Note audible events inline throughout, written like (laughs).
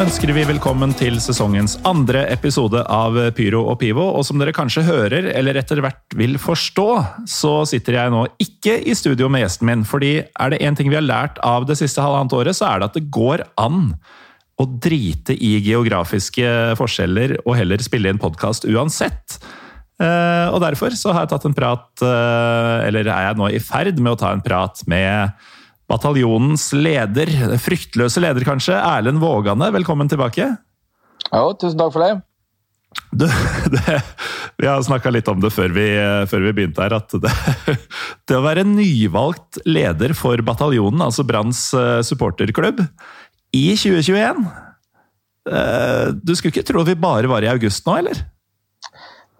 Ønsker vi velkommen til sesongens andre episode av Pyro og Pivo. Og som dere kanskje hører, eller etter hvert vil forstå, så sitter jeg nå ikke i studio med gjesten min. fordi er det én ting vi har lært av det siste halvannet året, så er det at det går an å drite i geografiske forskjeller og heller spille inn podkast uansett. Eh, Og derfor så har jeg tatt en prat, eh, eller er jeg nå i ferd med å ta en prat med bataljonens leder, fryktløse leder kanskje, Erlend Vågane. Velkommen tilbake. Ja, tusen takk for det. Du, (laughs) det, vi har snakka litt om det før vi, før vi begynte her, at det, (laughs) det å være nyvalgt leder for bataljonen, altså Branns eh, supporterklubb, i 2021 eh, Du skulle ikke tro at vi bare var i august nå, eller?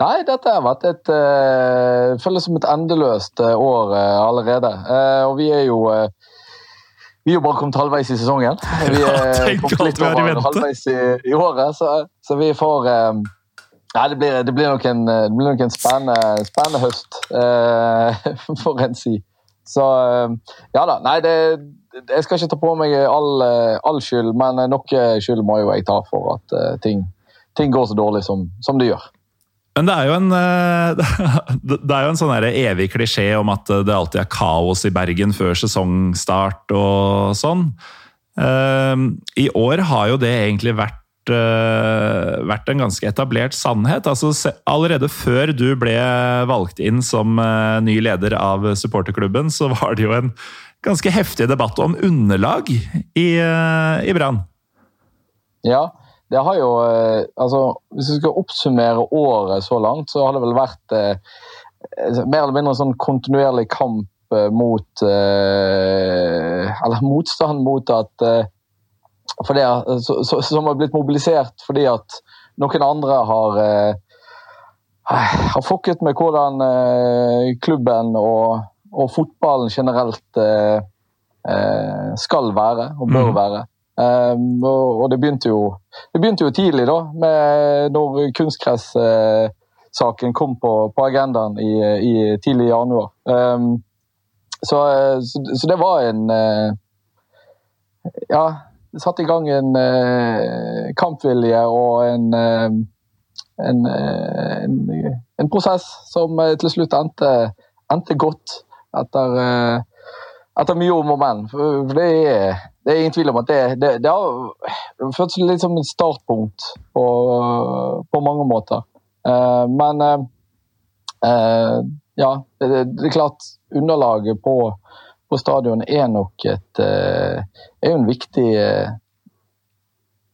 Nei, dette har vært et uh, føles som et endeløst år allerede. Og vi er jo vi er jo bare kommet halvveis i sesongen. Vi er kommet litt over halvveis i, i året, så, så vi får um, ja, det blir, det blir nok en, det blir nok en spennende, spennende høst, (laughs) uh, får en si. Så eh, ja da. Nei, det, jeg skal ikke ta på meg all, eh, all skyld, men noe skyld må jo jeg ta for at eh, ting, ting går så dårlig som, som det gjør. Men det er jo en, eh, (laughs) det er jo en sånn evig klisjé om at det alltid er kaos i Bergen før sesongstart og sånn. Eh, I år har jo det egentlig vært, eh, vært en ganske etablert sannhet. Altså, allerede før du ble valgt inn som eh, ny leder av supporterklubben, så var det jo en ganske heftig debatt om underlag i, i Brann. Ja, det har jo eh, Altså, hvis vi skal oppsummere året så langt, så har det vel vært eh, mer eller mindre en sånn kontinuerlig kamp eh, mot eh, Eller (laughs) motstand mot at eh, for det, så, så, Som har blitt mobilisert fordi at noen andre har eh, har fucket med hvordan eh, klubben og, og fotballen generelt eh, eh, skal være og bør Mhm. være. Um, og, det begynte jo det begynte jo tidlig, da, med når kunstgress-saken kom på, på agendaen i, i tidlig januar. Um, så, så, så det var en eh, Ja, det satte i gang en eh, kampvilje og en, eh, en, en, en prosess som til slutt endte, endte godt etter, etter mye om og men. For det er, det er ingen tvil om at det, det, det har føltes litt som et startpunkt på, på mange måter. Eh, men eh, eh, ja, det, det, er klart underlaget på, på stadion er nok et eh, er en viktig, eh,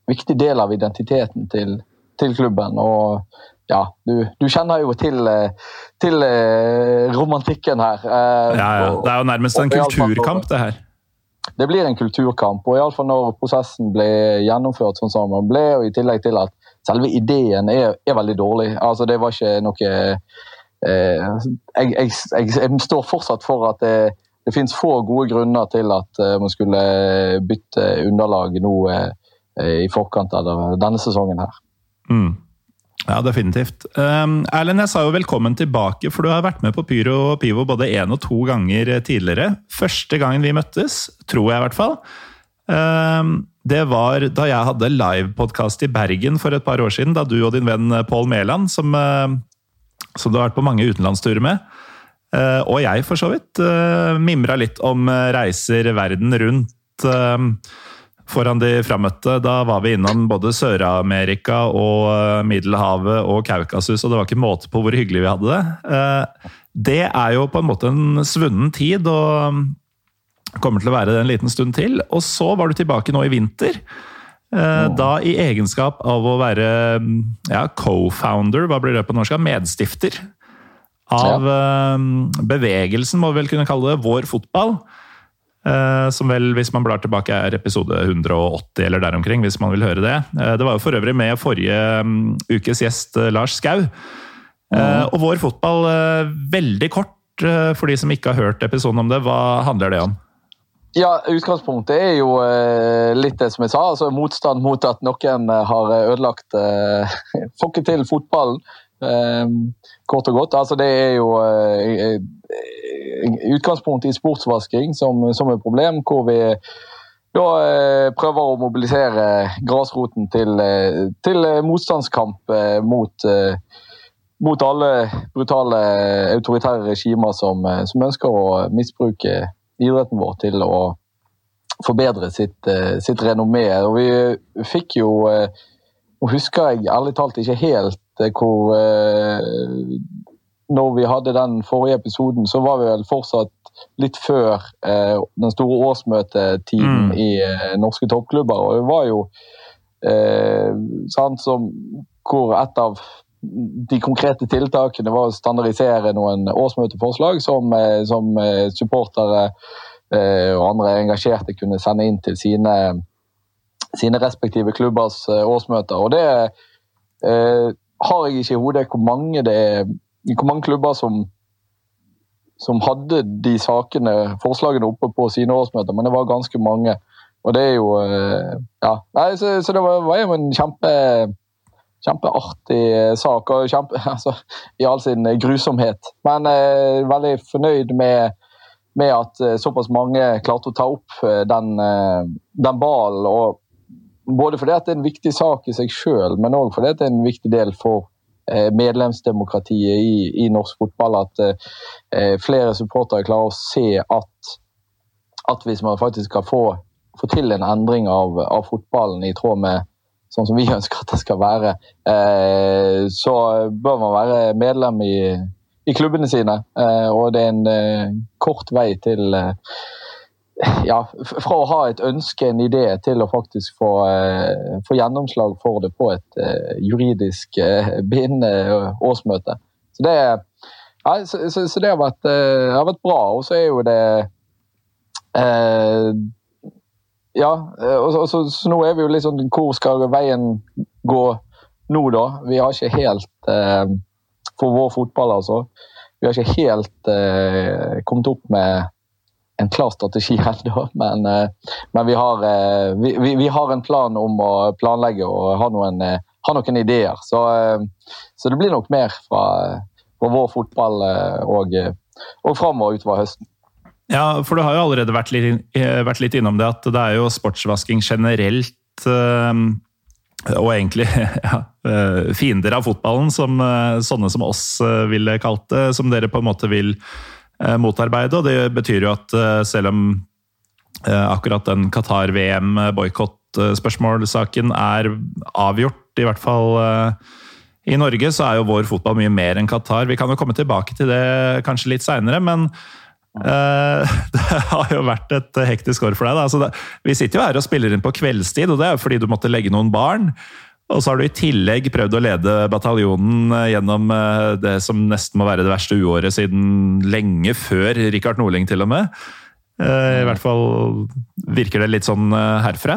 viktig del av identiteten til, til klubben. Og ja, du, du kjenner jo til, til romantikken her. Ja, ja. Det er jo nærmest en kulturkamp, det her. Det blir en kulturkamp, og iallfall når prosessen ble gjennomført sånn som den ble, og i tillegg til at selve ideen er, er veldig dårlig. Altså, det var ikke noe eh, jeg, jeg, jeg, jeg står fortsatt for at det, det finnes få gode grunner til at eh, man skulle bytte underlag nå eh, i forkant av denne sesongen her. Mm. Ja, definitivt. Um, Erlend, jeg sa jo velkommen tilbake, for du har vært med på Pyro og Pivo både én og to ganger tidligere. Første gangen vi møttes, tror jeg i hvert fall, um, det var da jeg hadde livepodkast i Bergen for et par år siden, da du og din venn Pål Mæland, som, uh, som du har vært på mange utenlandsturer med, uh, og jeg for så vidt, uh, mimra litt om uh, reiser verden rundt. Um, foran de frammøtte. Da var vi innom både Sør-Amerika og eh, Middelhavet og Kaukasus, og det var ikke måte på hvor hyggelig vi hadde det. Eh, Det er jo på en måte en svunnen tid, og Kommer til å være det en liten stund til. Og så var du tilbake nå i vinter. Eh, da i egenskap av å være ja, co-founder, hva blir det på norsk? Medstifter av bevegelsen, må vi vel kunne kalle det, Vår fotball. Eh, som vel, hvis man blar tilbake, er episode 180 eller der omkring, hvis man vil høre det. Eh, det var jo for øvrig med forrige mm, ukes gjest, Lars Skau. Mm. Og vår fotball, veldig kort for de som ikke har hørt episoden om det, hva handler det om? Ja, Utgangspunktet er jo eh, litt det som jeg sa. altså Motstand mot at noen eh, har ødelagt eh, (laughs) ikke til fotballen, eh, kort og godt. Altså Det er jo eh, utgangspunktet i sportsvasking som, som et problem, hvor vi da eh, prøver å mobilisere grasroten til, til motstandskamp mot, mot alle brutale autoritære regimer som, som ønsker å misbruke idretten vår til å forbedre sitt, eh, sitt renommé. Og vi fikk jo eh, Nå husker jeg ærlig talt ikke helt eh, hvor Når vi hadde den forrige episoden, så var vi vel fortsatt litt før den store årsmøtetiden mm. i norske toppklubber. Og det var jo eh, sant, som, hvor et av de konkrete tiltakene var å standardisere noen årsmøteforslag som, eh, som eh, supportere eh, og andre engasjerte kunne sende inn til sine, sine respektive klubbers årsmøter. Og det eh, har jeg ikke i hodet hvor mange, det, hvor mange klubber som, som hadde de sakene, forslagene oppe på sine årsmøter, men det var ganske mange. Og det er jo Ja. Nei, så, så det var, jo en kjempe kjempeartig sak. og kjempe, (laughs) altså, I all sin grusomhet. Men eh, veldig fornøyd med, med, at eh, såpass mange klarte å ta opp eh, den, eh, den ballen. Både fordi det er en viktig sak i seg sjøl, men òg fordi det er en viktig del for eh, medlemsdemokratiet i, i, norsk fotball. At eh, flere supportere klarer å se at, at hvis man faktisk skal få, få til en endring av, av fotballen i tråd med sånn som vi (laughs) ønsker at det skal være, eh, så bør man være medlem i, i klubbene sine. Eh, og det er en eh, kort vei til (laughs) ja, fra å ha et ønske, en idé, til å faktisk få, få gjennomslag for det på et juridisk (laughs) bindende årsmøte. Så det, ja, så, så, så det har, vært, har, vært, bra. Og så er jo det ja, eh, og så, så, så, nå er vi jo litt sånn Hvor skal veien gå nå, da? Vi har ikke helt eh, For vår fotball, altså. Vi har ikke helt eh, kommet opp med en klar strategi ennå, (laughs) men, eh, men vi, har, eh, vi, vi, har, en plan om å planlegge og ha noen, eh, ha noen ideer. Så, så, det blir nok mer fra, fra vår fotball og, og framover utover høsten. Ja, for du har jo allerede vært litt, vært litt innom det, at det er jo sportsvasking generelt og egentlig (laughs) ja, fiender av fotballen, som sånne som oss ville kalt det, som dere på en måte vil motarbeide. Og det betyr jo at selv om akkurat den Qatar-VM-boikott-spørsmålsaken er avgjort, i hvert fall i Norge, så er jo vår fotball mye mer enn Qatar. Vi kan jo komme tilbake til det kanskje litt seinere, men Eh, (laughs) det har jo vært et hektisk år for deg. Da. Det, vi sitter jo her og spiller inn på kveldstid, og det er jo fordi du måtte legge noen barn. Og så har du i tillegg prøvd å lede bataljonen eh, gjennom eh, det som nesten må være det verste uåret siden lenge før Rikard Norling, til og med. I hvert fall virker det litt sånn herfra.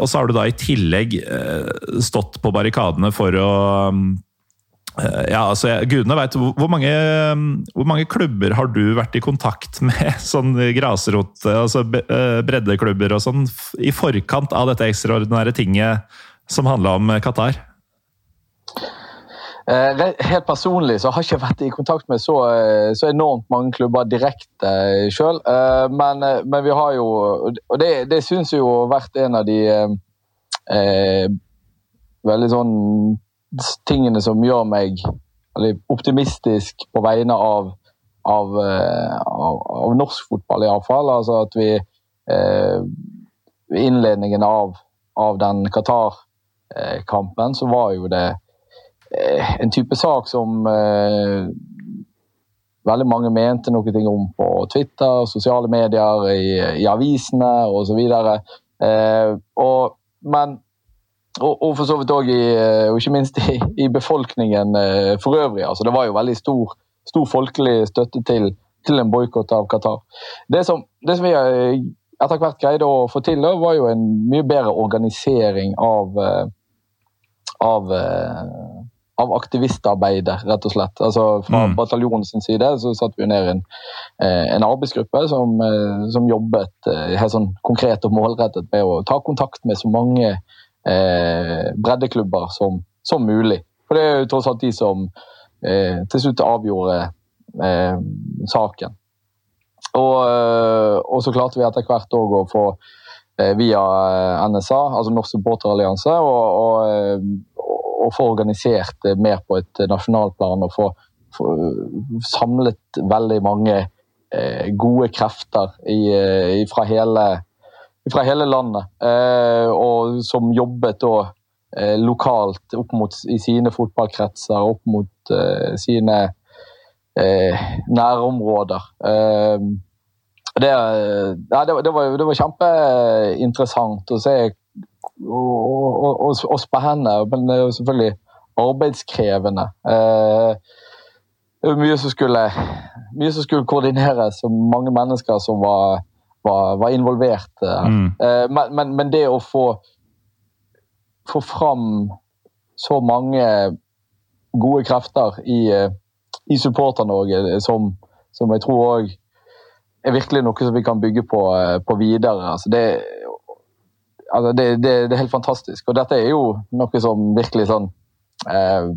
Og så har du da i tillegg stått på barrikadene for å Eh, ja, altså, Gudene veit. Hvor, hvor, hvor, mange klubber har du vært i kontakt (laughs) med, sånn grasrot, altså eh, breddeklubber og sånn, i forkant av dette ekstraordinære tinget som handla om Qatar? Eh, helt personlig så har jeg ikke vært i kontakt med så, så enormt mange klubber direkte sjøl. Men, men, vi har jo Og det, det syns jo har vært en av de eh, veldig sånn tingene som gjør meg optimistisk på vegne av, av, eh, av, av norsk fotball, iallfall. Altså at vi eh, innledningen av, av den Qatar-kampen, så var jo det eh, en type sak som veldig mange mente noe om på Twitter, sosiale medier, i, i avisene osv. Eh, og, men og, og, for så vidt òg og ikke minst i, i befolkningen eh, for øvrig. altså Det var jo veldig stor, stor folkelig støtte til, til en boikott av Qatar. Det som, det som vi eh, etter hvert greide å få til, da, var jo en mye bedre organisering av, eh, av av aktivistarbeidet, rett og slett. Altså Fra mm. bataljonens side så satte vi ned en, eh, en arbeidsgruppe som, eh, som, jobbet eh, helt sånn konkret og målrettet med å ta kontakt med så mange eh, breddeklubber som, som, mulig. For det er jo tross alt de som eh, til slutt avgjorde eh, saken. Og, og, så klarte vi etter hvert òg å få via NSA, altså Norsk supporterallianse, og, og, og, få organisert mer på et nasjonalt plan og få, få samlet veldig mange eh, gode krefter i, i, fra, hele, fra, hele, landet. Eh, og som jobbet da eh, lokalt opp mot, i sine fotballkretser, opp mot eh, sine eh, nærområder. Eh, det, ja, det, det, var, det var kjempeinteressant å se og, og, og, og spennende, men det er jo selvfølgelig arbeidskrevende. Eh, mye som skulle, mye som skulle koordineres, og mange mennesker som var, var, var involvert. Mm. Eh, men, men, men, det å få, få fram så mange gode krefter i, eh, i Supporter-Norge, som, som, jeg tror òg er virkelig noe som vi kan bygge på, eh, på videre. Altså det, altså det, det, det, er helt fantastisk. Og dette er jo noe som virkelig sånn eh,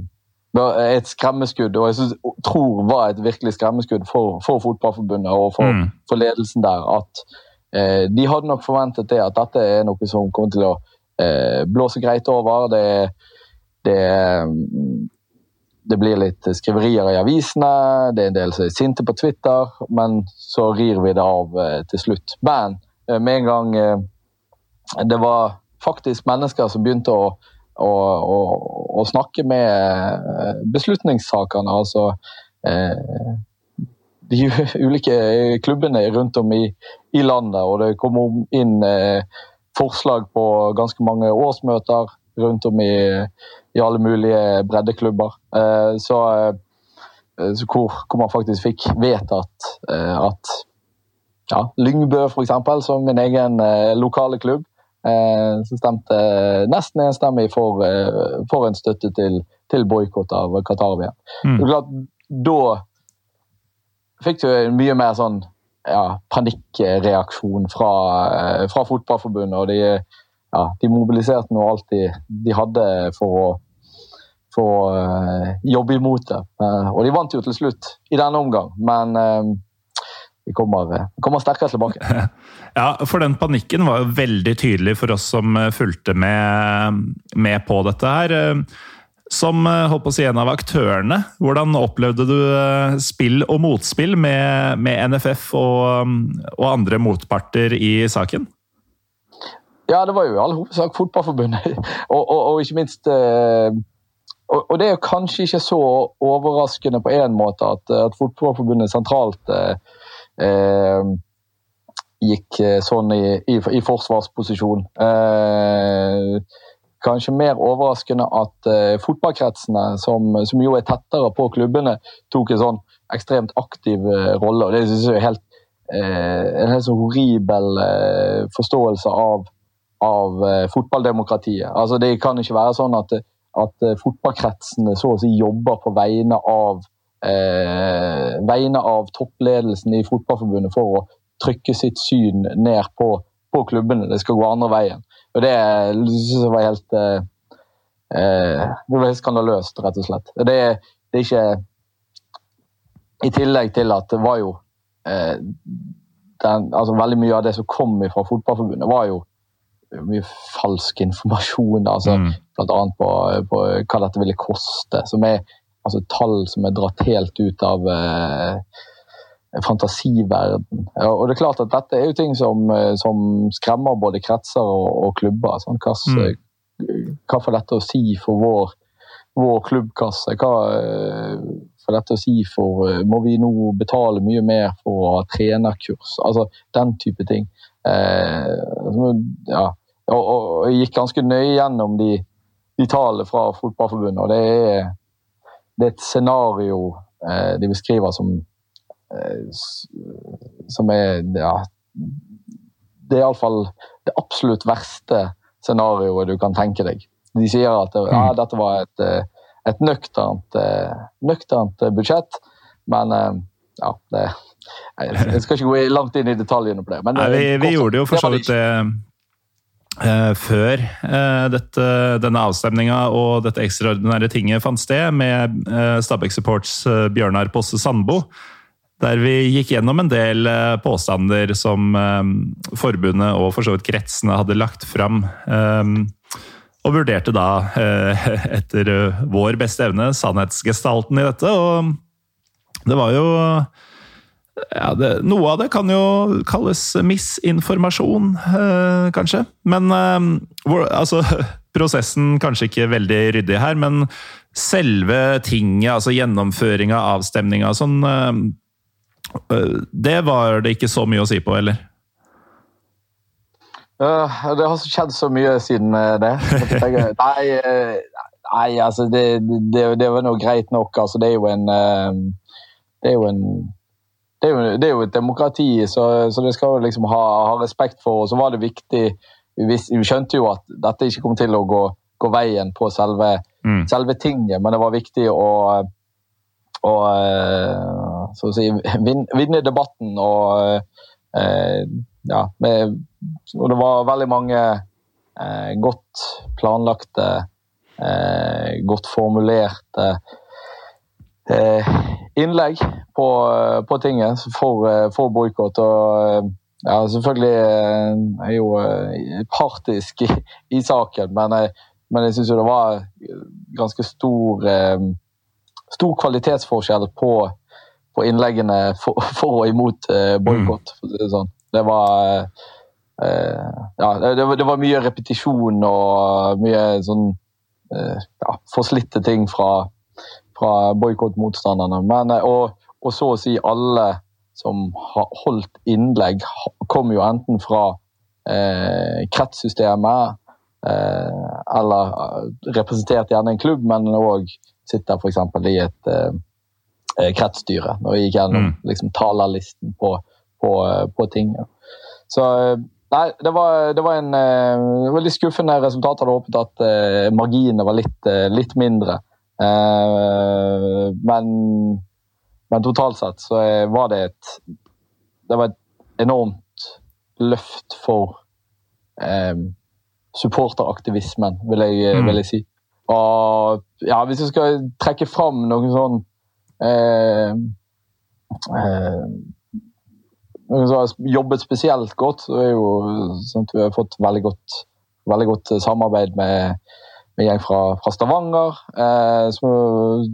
Et skremmeskudd, og jeg synes, tror var et virkelig skremmeskudd for, for Fotballforbundet og for, mm. for, ledelsen der. At eh, de hadde nok forventet det, at dette er noe som kommer til å eh, blåse greit over. Det, det, det blir litt skriverier i avisene, det er en del som er sinte på Twitter, men så rir vi det av eh, til slutt. Men eh, med en gang eh, det var faktisk mennesker som begynte å, å, å, å snakke med beslutningstakerne. Altså de (laughs) ulike klubbene rundt om i, i, landet. Og det kom inn forslag på ganske mange årsmøter rundt om i, i alle mulige breddeklubber. Eh, så, eh, så hvor, hvor, man faktisk fikk vedtatt eh, at ja, Lyngbø, f.eks., som min egen lokale klubb, Eh, som stemte nesten enstemmig for, for en støtte til, til boikott av Qatar-VM. Mm. Da fikk du en mye mer sånn ja, panikkreaksjon fra, fra Fotballforbundet. og de, ja, de mobiliserte nå alt de, de hadde for å, for å jobbe imot det. Og de vant jo til slutt i denne omgang, men vi kommer, eh, kommer, sterkere tilbake. (laughs) Ja, for den panikken var jo veldig tydelig for oss som eh, fulgte med, med på dette her. Eh, som holdt på å si en av aktørene, hvordan opplevde du spill og motspill med, med NFF og, og, andre motparter i saken? Ja, det var jo i all hovedsak Fotballforbundet, (laughs) og, og, og, ikke minst og, det er jo kanskje ikke så overraskende på en måte at, at Fotballforbundet sentralt Eh, gikk eh, sånn i, i, i forsvarsposisjon. Eh, kanskje mer overraskende at uh, fotballkretsene, som, som, jo er tettere på klubbene, tok en sånn ekstremt aktiv rolle. og Det synes jeg er helt, en helt så horribel forståelse av, av fotballdemokratiet. Altså, det kan ikke være sånn at, at fotballkretsene så å si jobber på vegne av eh, vegne av toppledelsen i Fotballforbundet for å trykke sitt syn ned på, på klubbene. Det skal gå andre veien. Og Det synes jeg var helt eh, eh, det skandaløst, rett og slett. Det, det, er ikke I tillegg til at det var jo eh, den, altså Veldig mye av det som kom fra Fotballforbundet, var jo mye falsk informasjon. altså mm. Annet på, på hva dette ville koste. som er altså tall som er dratt helt ut av eh, fantasiverden. Og det er klart at Dette er jo ting som, eh, som skremmer både kretser og, og klubber. Sånn, hva, mm. hva, får dette å si for vår, vår klubbkasse? Hva, får dette å si for eh, Må vi nå betale mye mer for å ha trenerkurs? Altså den type ting. Eh, ja. Og, og, jeg gikk ganske nøye gjennom de, de tallene fra Fotballforbundet, og det er, det er et scenario eh, de beskriver som eh, som er ja, Det er iallfall det absolutt verste scenarioet du kan tenke deg. De sier at ja, mm. dette var et, eh, et nøkternt, eh, nøkternt budsjett, men eh, ja det, Jeg skal ikke gå langt inn i detaljene på det. Men, Nei, vi, vi gjorde jo for så vidt det før uh, dette, denne avstemninga og dette ekstraordinære tinget fant sted, med uh, Stabæk Supports Bjørnar Posse Sandbo. Der vi gikk gjennom en del påstander som forbundet og for så vidt kretsene hadde lagt fram. Og vurderte da, (laughs) etter vår beste evne, sannhetsgestalten i dette. Og det var jo ja, det, noe av det kan jo kalles misinformasjon, øh, kanskje. Men øh, altså (laughs) Prosessen kanskje ikke veldig ryddig her, men selve tinget, altså gjennomføringa av avstemninga sånn øh, Det var det ikke så mye å si på, eller? Uh, det har skjedd så mye siden det. (laughs) nei, nei, altså det, det, det var nå greit nok. Altså, det er jo en Det er jo en det er, jo, det er jo, et demokrati, så, så det skal vi liksom ha, ha, respekt for. Og så var det viktig vi, vi, skjønte jo at dette ikke kom til å gå, gå veien på selve, mm. selve, tinget, men det var viktig å, å så å si, vinne, vinne debatten. Og, eh, ja, med, og det var veldig mange eh, godt planlagte, eh, godt formulerte innlegg på, på tinget for, for boikott. Ja, selvfølgelig er jo eh, partisk i, i saken, men jeg, men jeg syns jo det var ganske stor, stor kvalitetsforskjell på, på innleggene for, for, og imot boikott, si det sånn. Det var ja, det, det, var mye repetisjon og mye sånn ja, forslitte ting fra, fra boikottmotstanderne. Men, eh, og, og, så å si alle som har holdt innlegg, kommer jo enten fra eh, kretssystemet eh, eller representerte representert gjerne en klubb, men òg sitter f.eks. i et eh, eh, kretsstyre. Når vi gikk gjennom mm. liksom, talerlisten på, på, på tinget. Så Nei, det var, det var en uh, veldig skuffende resultat. Hadde håpet at uh, marginene var litt, uh, litt mindre. Eh, men, men, totalt sett så var det et Det var et enormt løft for eh, supporteraktivismen, vil jeg, mm. vil jeg, si. Og ja, hvis jeg skal trekke fram noen sånn eh, eh, noen som har jobbet spesielt godt, så er jo sånn at vi har fått veldig godt, veldig godt samarbeid med med gjeng fra, fra Stavanger, eh, som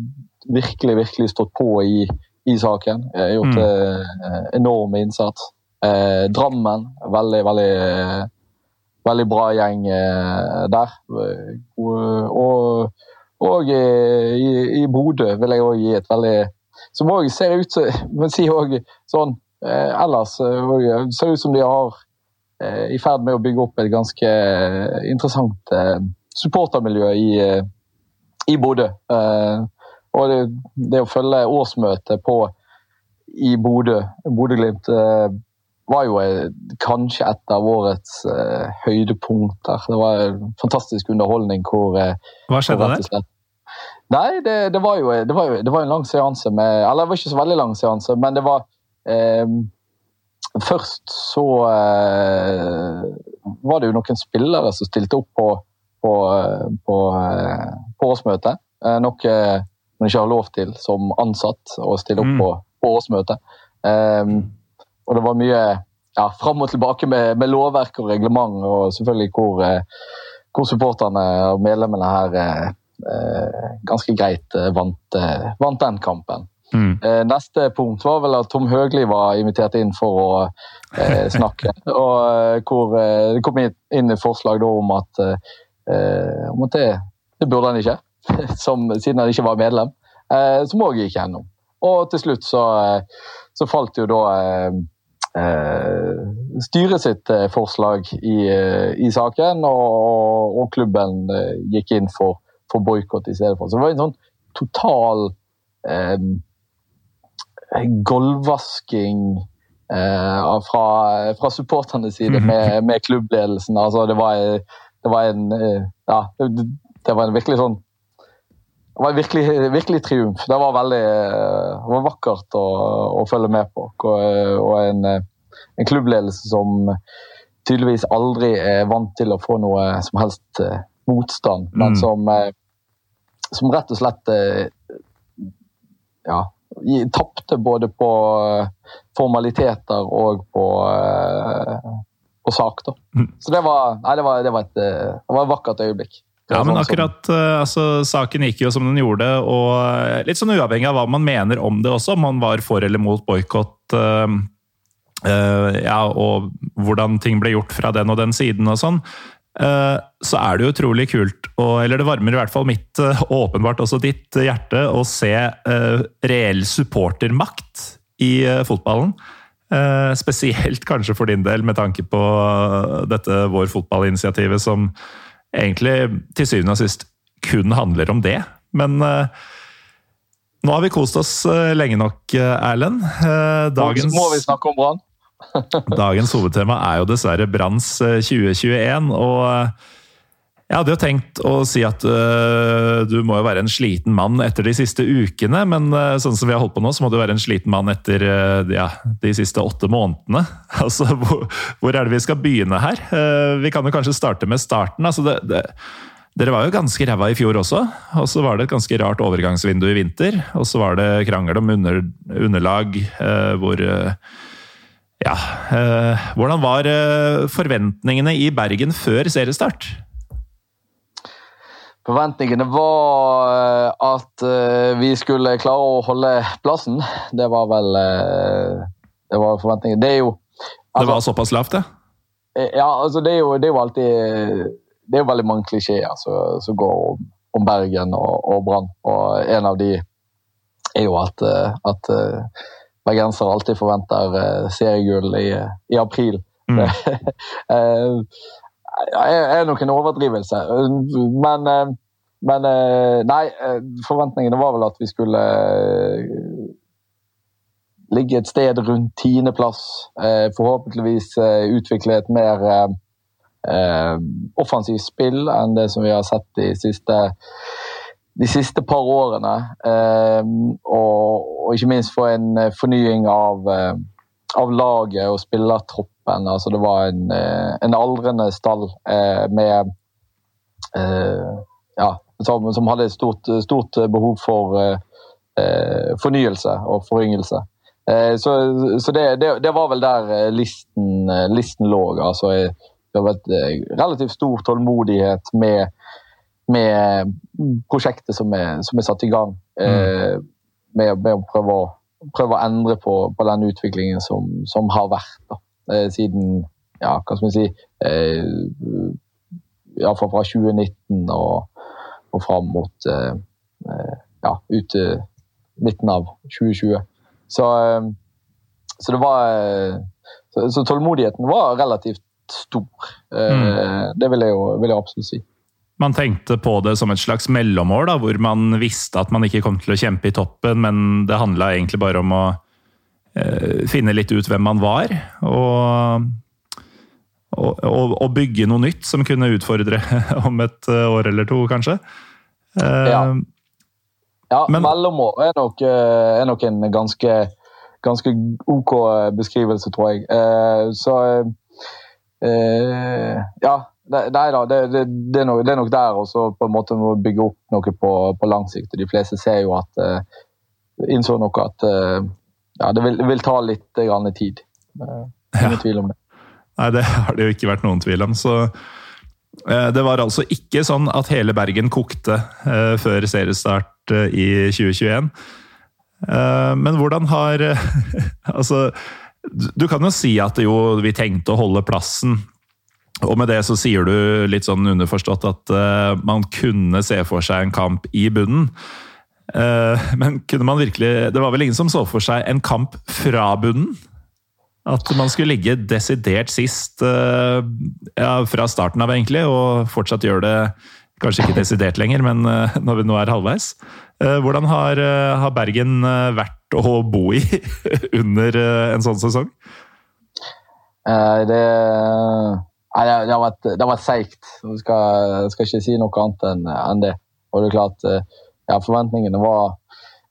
virkelig, virkelig stått på i, i saken. Jeg har gjort mm. eh, enorm innsats. Eh, Drammen, veldig, veldig, veldig bra gjeng eh, der. Og, og i, i Bodø vil jeg òg gi et veldig Som òg ser ut som si sånn eh, Ellers ser ut som de har i ferd med å bygge opp et ganske interessant supportermiljø i, eh, i Bodø. Eh, og det, det, å følge årsmøtet på i Bodø, Bodø-Glimt, eh, var jo kanskje et av årets høydepunkter. Det var en fantastisk underholdning hvor Hva skjedde der? Nei, det, det, var jo, det, var jo, det var en lang seanse med Eller det var ikke så veldig lang seanse, men det var eh, Først så eh, var det jo noen spillere som stilte opp på på, på, på årsmøtet. Nok noe man ikke har lov til som ansatt å stille opp mm. på, på årsmøtet. Um, og det var mye ja, fram og tilbake med, med, lovverk og reglement, og selvfølgelig hvor, eh, hvor supporterne og medlemmene her eh, ganske greit vant, vant den kampen. Mm. Neste punkt var vel at Tom Høgli var invitert inn for å eh, snakke. (laughs) og hvor Det kom inn et forslag om at eh, om at det, det, burde han ikke, (laughs) som, siden han ikke var medlem. som òg gikk gjennom. Og til slutt så, så falt jo da styret sitt forslag i, i saken, og, og, klubben gikk inn for, for boikott i stedet for. Så det var en sånn total eh, gulvvasking eh, fra, fra supporternes side (laughs) med, med klubbledelsen. Altså, det var, det var en eh, Ja, det, var en virkelig sånn det var en virkelig, virkelig triumf. Det var veldig det var vakkert å, å følge med på. Og, en, en, klubbledelse som tydeligvis aldri er vant til å få noe som helst eh, motstand, mm. men som, eh, som rett og slett ja, tapte både på eh, formaliteter og på, eh, på sak. Da. Mm. Så det var, nei, det, var, det, var et, eh, det var et vakkert øyeblikk. Ja, men akkurat altså, Saken gikk jo som den gjorde, og litt sånn uavhengig av hva man mener om det også, om man var for eller mot boikott, uh, uh, ja, og hvordan ting ble gjort fra den og den siden og sånn, uh, så er det jo utrolig kult, og, eller det varmer i hvert fall mitt, og åpenbart også ditt hjerte, å se reell supportermakt i fotballen. Spesielt kanskje for din del, med tanke på dette Vår fotballinitiativet, som egentlig til syvende og sist kun handler om det. Men uh, nå har vi kost oss lenge nok, Erlend. Dagens, må vi snakke om Brann? (laughs) dagens hovedtema er jo dessverre Branns 2021. og jeg hadde jo tenkt å si at uh, du må jo være en sliten mann etter de siste ukene, men uh, sånn som vi har holdt på nå, så må du være en sliten mann etter uh, ja, de siste åtte månedene. (laughs) Altså, hvor, hvor, er det vi skal begynne her? vi kan jo kanskje starte med starten. Altså, det, det, dere var jo ganske ræva i fjor også, og så var det et ganske rart overgangsvindu i vinter. Og så var det krangel om under, underlag hvor Ja. hvordan var forventningene i Bergen før seriestart? Forventningene var eh, at eh, vi skulle klare å holde plassen. Det var vel eh, det var forventningen. Det er jo altså, Det var såpass lavt, det? Ja, altså det er jo, det er jo alltid Det er jo veldig mange klisjeer som går om, om, Bergen og, og Brann. Og en av de er jo at, at bergensere alltid forventer seriegull i, i april. Mm. (laughs) er nok en overdrivelse. Men, eh, men eh, Nei, eh, forventningene var vel at vi skulle ligge et sted rundt tiendeplass. Forhåpentligvis utvikle et mer offensivt spill enn det som vi har sett de siste, de siste par årene. Og, ikke minst få en fornying av, av laget og spillertropp men altså, det var en, eh, en aldrende stall eh, med eh, Ja, som, som, hadde et stort, stort behov for fornyelse og foryngelse. Så, så det, det, det, var vel der listen, listen lå. Altså, det var et relativt stor tålmodighet med, med prosjektet som er, som er, satt i gang. Mm. Med, med, å prøve å, prøve å endre på, på, den utviklingen som, som har vært. Da. Eh, siden ja, hva skal vi si eh, Iallfall fra 2019 og, og fram mot eh, eh, ja, ut til midten av 2020. Så, eh, så det var så, så, tålmodigheten var relativt stor. Mm. Det vil jeg jo vil jeg absolutt si. Man tenkte på det som et slags mellomår, da, hvor man visste at man ikke kom til å kjempe i toppen, men det handla egentlig bare om å Eh, finne litt ut hvem man var. Og, og, og, bygge noe nytt som kunne utfordre (laughs) om et eh, år eller to, kanskje. Eh, ja. ja men, mellomår er nok, er nok en ganske, ganske OK beskrivelse, tror jeg. Så ja. Nei da, det, det, det, er nok, det, er nok, der også på en måte må bygge opp noe på, på lang sikt. De fleste ser jo at innså nok at ja, det vil, vil, ta litt grann tid. Ingen ja. tvil om det. Nei, det har det jo ikke vært noen tvil om. Så eh, det var altså ikke sånn at hele Bergen kokte eh, før seriestart eh, i 2021. Men hvordan har (laughs) Altså, du kan jo si at jo, vi tenkte å holde plassen. Og med det så sier du litt sånn underforstått at man kunne se for seg en kamp i bunnen. Men kunne man virkelig Det var vel ingen som så for seg en kamp fra bunnen? At man skulle ligge desidert sist ja, fra starten av, egentlig, og fortsatt gjøre det kanskje ikke desidert lenger, men når vi nå er halvveis. Hvordan har, har Bergen vært å bo i (laughs) under en sånn sesong? Det Nei, det, har vært, vært seigt. Jeg skal, skal, ikke si noe annet enn, det. Og det er klart, eh, ja, Forventningene var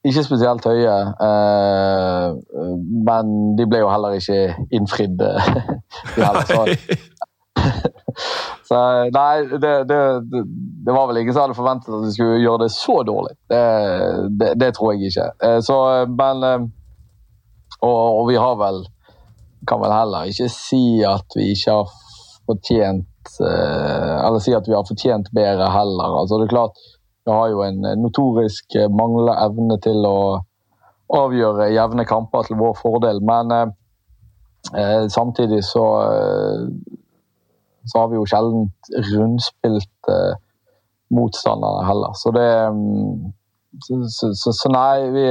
ikke spesielt høye. Eh, men de ble jo heller ikke innfridd. de heller, så. så nei, det, det, det, var vel ingen som hadde forventet at de skulle gjøre det så dårlig. Det, det tror jeg ikke. Eh, så, men og, og vi har vel kan vel heller ikke si at vi ikke har fortjent eh, Eller si at vi har fortjent bedre heller. Altså, det er klart, vi har jo en notorisk eh, manglende evne til å avgjøre jevne kamper til vår fordel. Men eh, eh samtidig så, så har vi jo sjelden rundspilt eh, motstanderne heller. Så det mm, så, så, så, nei, vi,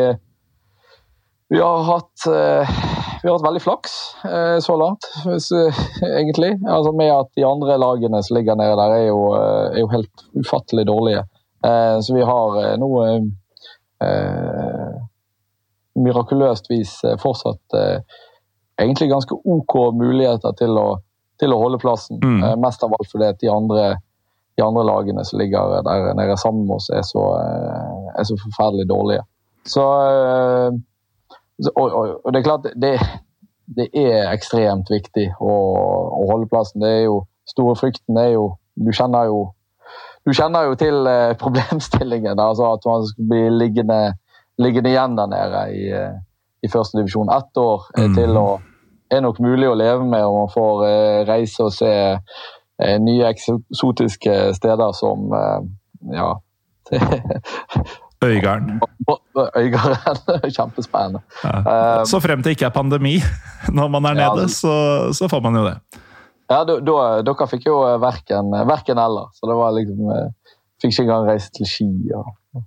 vi har hatt eh, vi har hatt veldig flaks eh, så langt, egentlig. Altså Med at de andre lagene som ligger nede der, er jo, eh, er jo helt ufattelig dårlige. Eh, så vi har nå mirakuløst vis fortsatt egentlig ganske OK muligheter til å, til å holde plassen. Mm. Mest av alt fordi de andre, de andre lagene som ligger der nede sammen med oss, er så, er så forferdelig dårlige. Så og, og, og, det er klart, det, det er ekstremt viktig å, å, holde plassen. Det er jo store frykten er jo Du kjenner jo, du kjenner jo til eh, (laughs) problemstillingen. Altså at man skal bli liggende, liggende igjen der nede i, i første divisjon. Ett år mm. til å, er nok mulig å leve med, og man får eh, reise og se eh, nye eksotiske steder som eh, ja, (laughs) Øygarden. Øygarden. (laughs) Kjempespennende. Ja. Så frem til ikke er pandemi når man er nede, ja, så, så, får man jo det. Ja, da, dere fikk jo verken, verken eller. Så det var liksom eh, Fikk ikke engang reise til Ski. Og...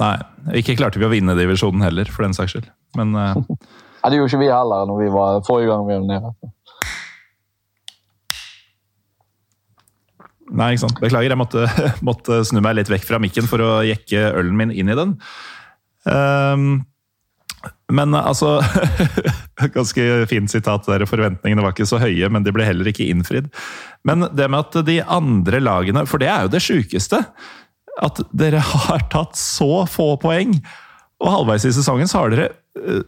Nei. Ikke klarte vi å vinne divisjonen heller, for den saks skyld. Men uh... (laughs) ja, Det gjorde ikke vi heller når vi var, forrige gang vi var nede. Nei, ikke sant. Beklager, jeg måtte, (laughs) måtte, snu meg litt vekk fra mikken for å jekke ølen min inn i den. Um, men altså (laughs) Ganske fint sitat der. Forventningene var ikke så høye, men de ble heller ikke innfridd. Men det med at de andre lagene For det er jo det sjukeste. At dere (laughs) har tatt så få poeng. Og halvveis i sesongen så har dere uh,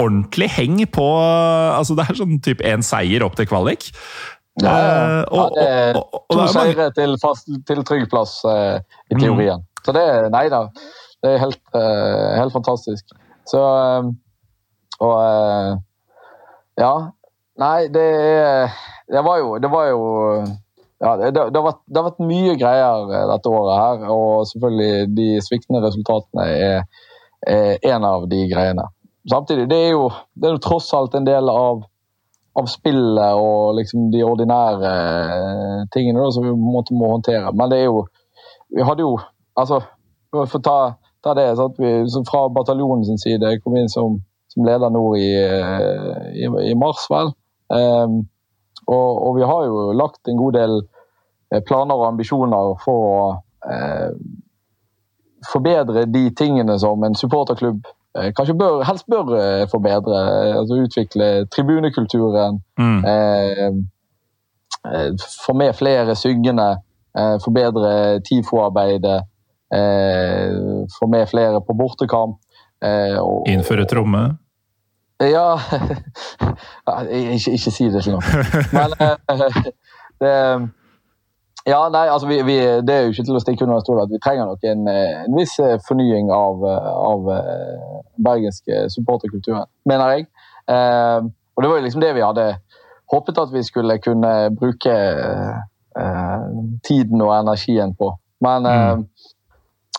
ordentlig heng på altså Det er sånn type én seier opp til kvalik. Ja, ja. ja det er to seire til, til trygg plass uh, i mm. teorien. Mm. Så det Nei da. Det er helt, uh, helt fantastisk. Så uh, Og Ja. Nei, det Det var jo, det var jo ja, det, det, har vært, det, har vært, mye greier dette året her, og selvfølgelig de sviktende resultatene er, er en av de greiene. Samtidig, det er jo, det er jo tross alt en del av av spillet og liksom de ordinære eh, tingene da, som vi måte må håndtere. Men det er jo Vi hadde jo Altså, for å ta, ta det sånn vi, Fra bataljonen sin side Jeg kom inn som, som leder nå i, eh, i, i mars, vel. Um, og, og, vi har jo lagt en god del eh, planer og ambisjoner for å uh, forbedre de tingene som en supporterklubb kanskje bør, helst bør forbedre. altså Utvikle tribunekulturen. Mm. Eh, få med flere syngende. Eh, forbedre TIFO-arbeidet. Eh, få med flere på bortekamp. Eh, og, Innføre tromme? Ja (laughs) ikke, ikke, si det sånn. (laughs) Men det ja, nei, altså vi, vi, Det er jo ikke til å stikke under stol at vi trenger nok en, eh, en viss eh, fornying av, eh, av bergenske supporterkulturen, mener jeg. Eh, og det var jo liksom det vi hadde håpet at vi skulle kunne bruke eh, tiden og energien på. Men, mm. eh,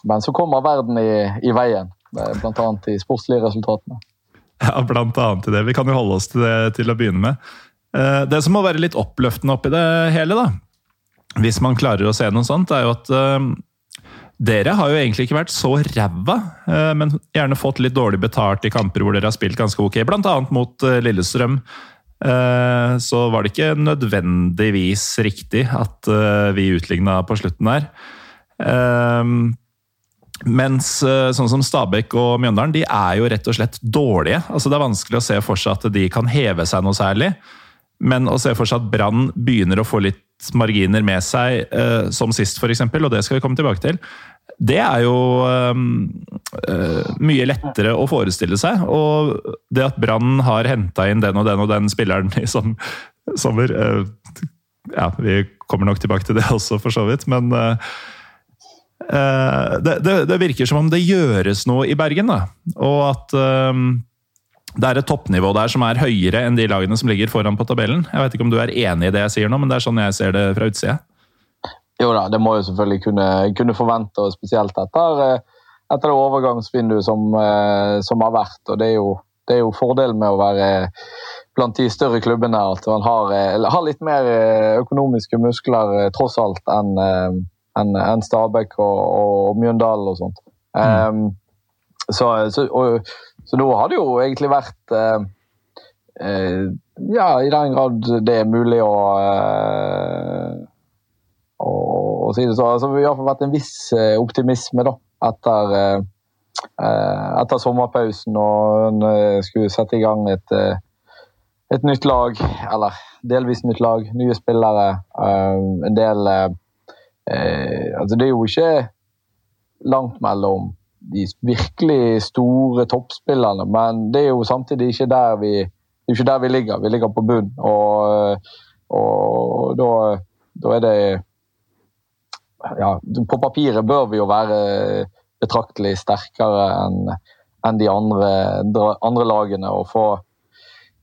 men så kommer verden i, i veien, bl.a. de sportslige resultatene. Ja, blant annet i det. Vi kan jo holde oss til det til å begynne med. Det som må være litt oppløftende oppi det hele, da, hvis man klarer å se noe sånt, er jo at uh, dere har jo egentlig ikke vært så ræva, eh, men gjerne fått litt dårlig betalt i kamper hvor dere har spilt ganske ok, bl.a. mot eh, Lillestrøm. Eh, så var det ikke nødvendigvis riktig at vi utligna på slutten der. Mens sånn som Stabæk og Mjøndalen, de er jo rett og slett dårlige. Altså Det er vanskelig å se for seg at de kan heve seg noe særlig. Men å se for seg at Brann begynner å få litt marginer med seg, som sist f.eks., og det skal vi komme tilbake til, det er jo uh, mye lettere å forestille seg. Og det at Brann har henta inn den og den og den spilleren i som, sommer uh, Ja, vi kommer nok tilbake til det også, for så vidt, men uh, det, det, det, virker som om det gjøres noe i Bergen, da. Og at det er et toppnivå der som er høyere enn de lagene som ligger foran på tabellen. Jeg vet ikke om du er enig i det jeg sier nå, men det er sånn jeg ser det fra utsida. Jo da, det må jo selvfølgelig kunne, kunne forvente, og spesielt etter, eh, etter det overgangsvinduet som, eh, som, har vært. og det er, jo, det er jo fordelen med å være blant de større klubbene at man har, eh, har litt mer økonomiske muskler tross alt enn en, en Stabæk og, og, Mjøndalen og sånt. Mm. Um, så, så, og, så, nå har det jo egentlig vært uh, uh, Ja, i den grad det er mulig å uh, og, si det så. Altså, vi har iallfall vært en viss optimisme da, etter, etter sommerpausen. Og en skulle sette i gang et, et nytt lag, eller delvis nytt lag, nye spillere. En del Altså, det er jo ikke langt mellom de virkelig store toppspillerne, men det er jo samtidig ikke der vi, ikke der vi ligger. Vi ligger på bunn, og, og da, da er det ja, På papiret bør vi jo være betraktelig sterkere enn en de andre, andre, lagene. Og få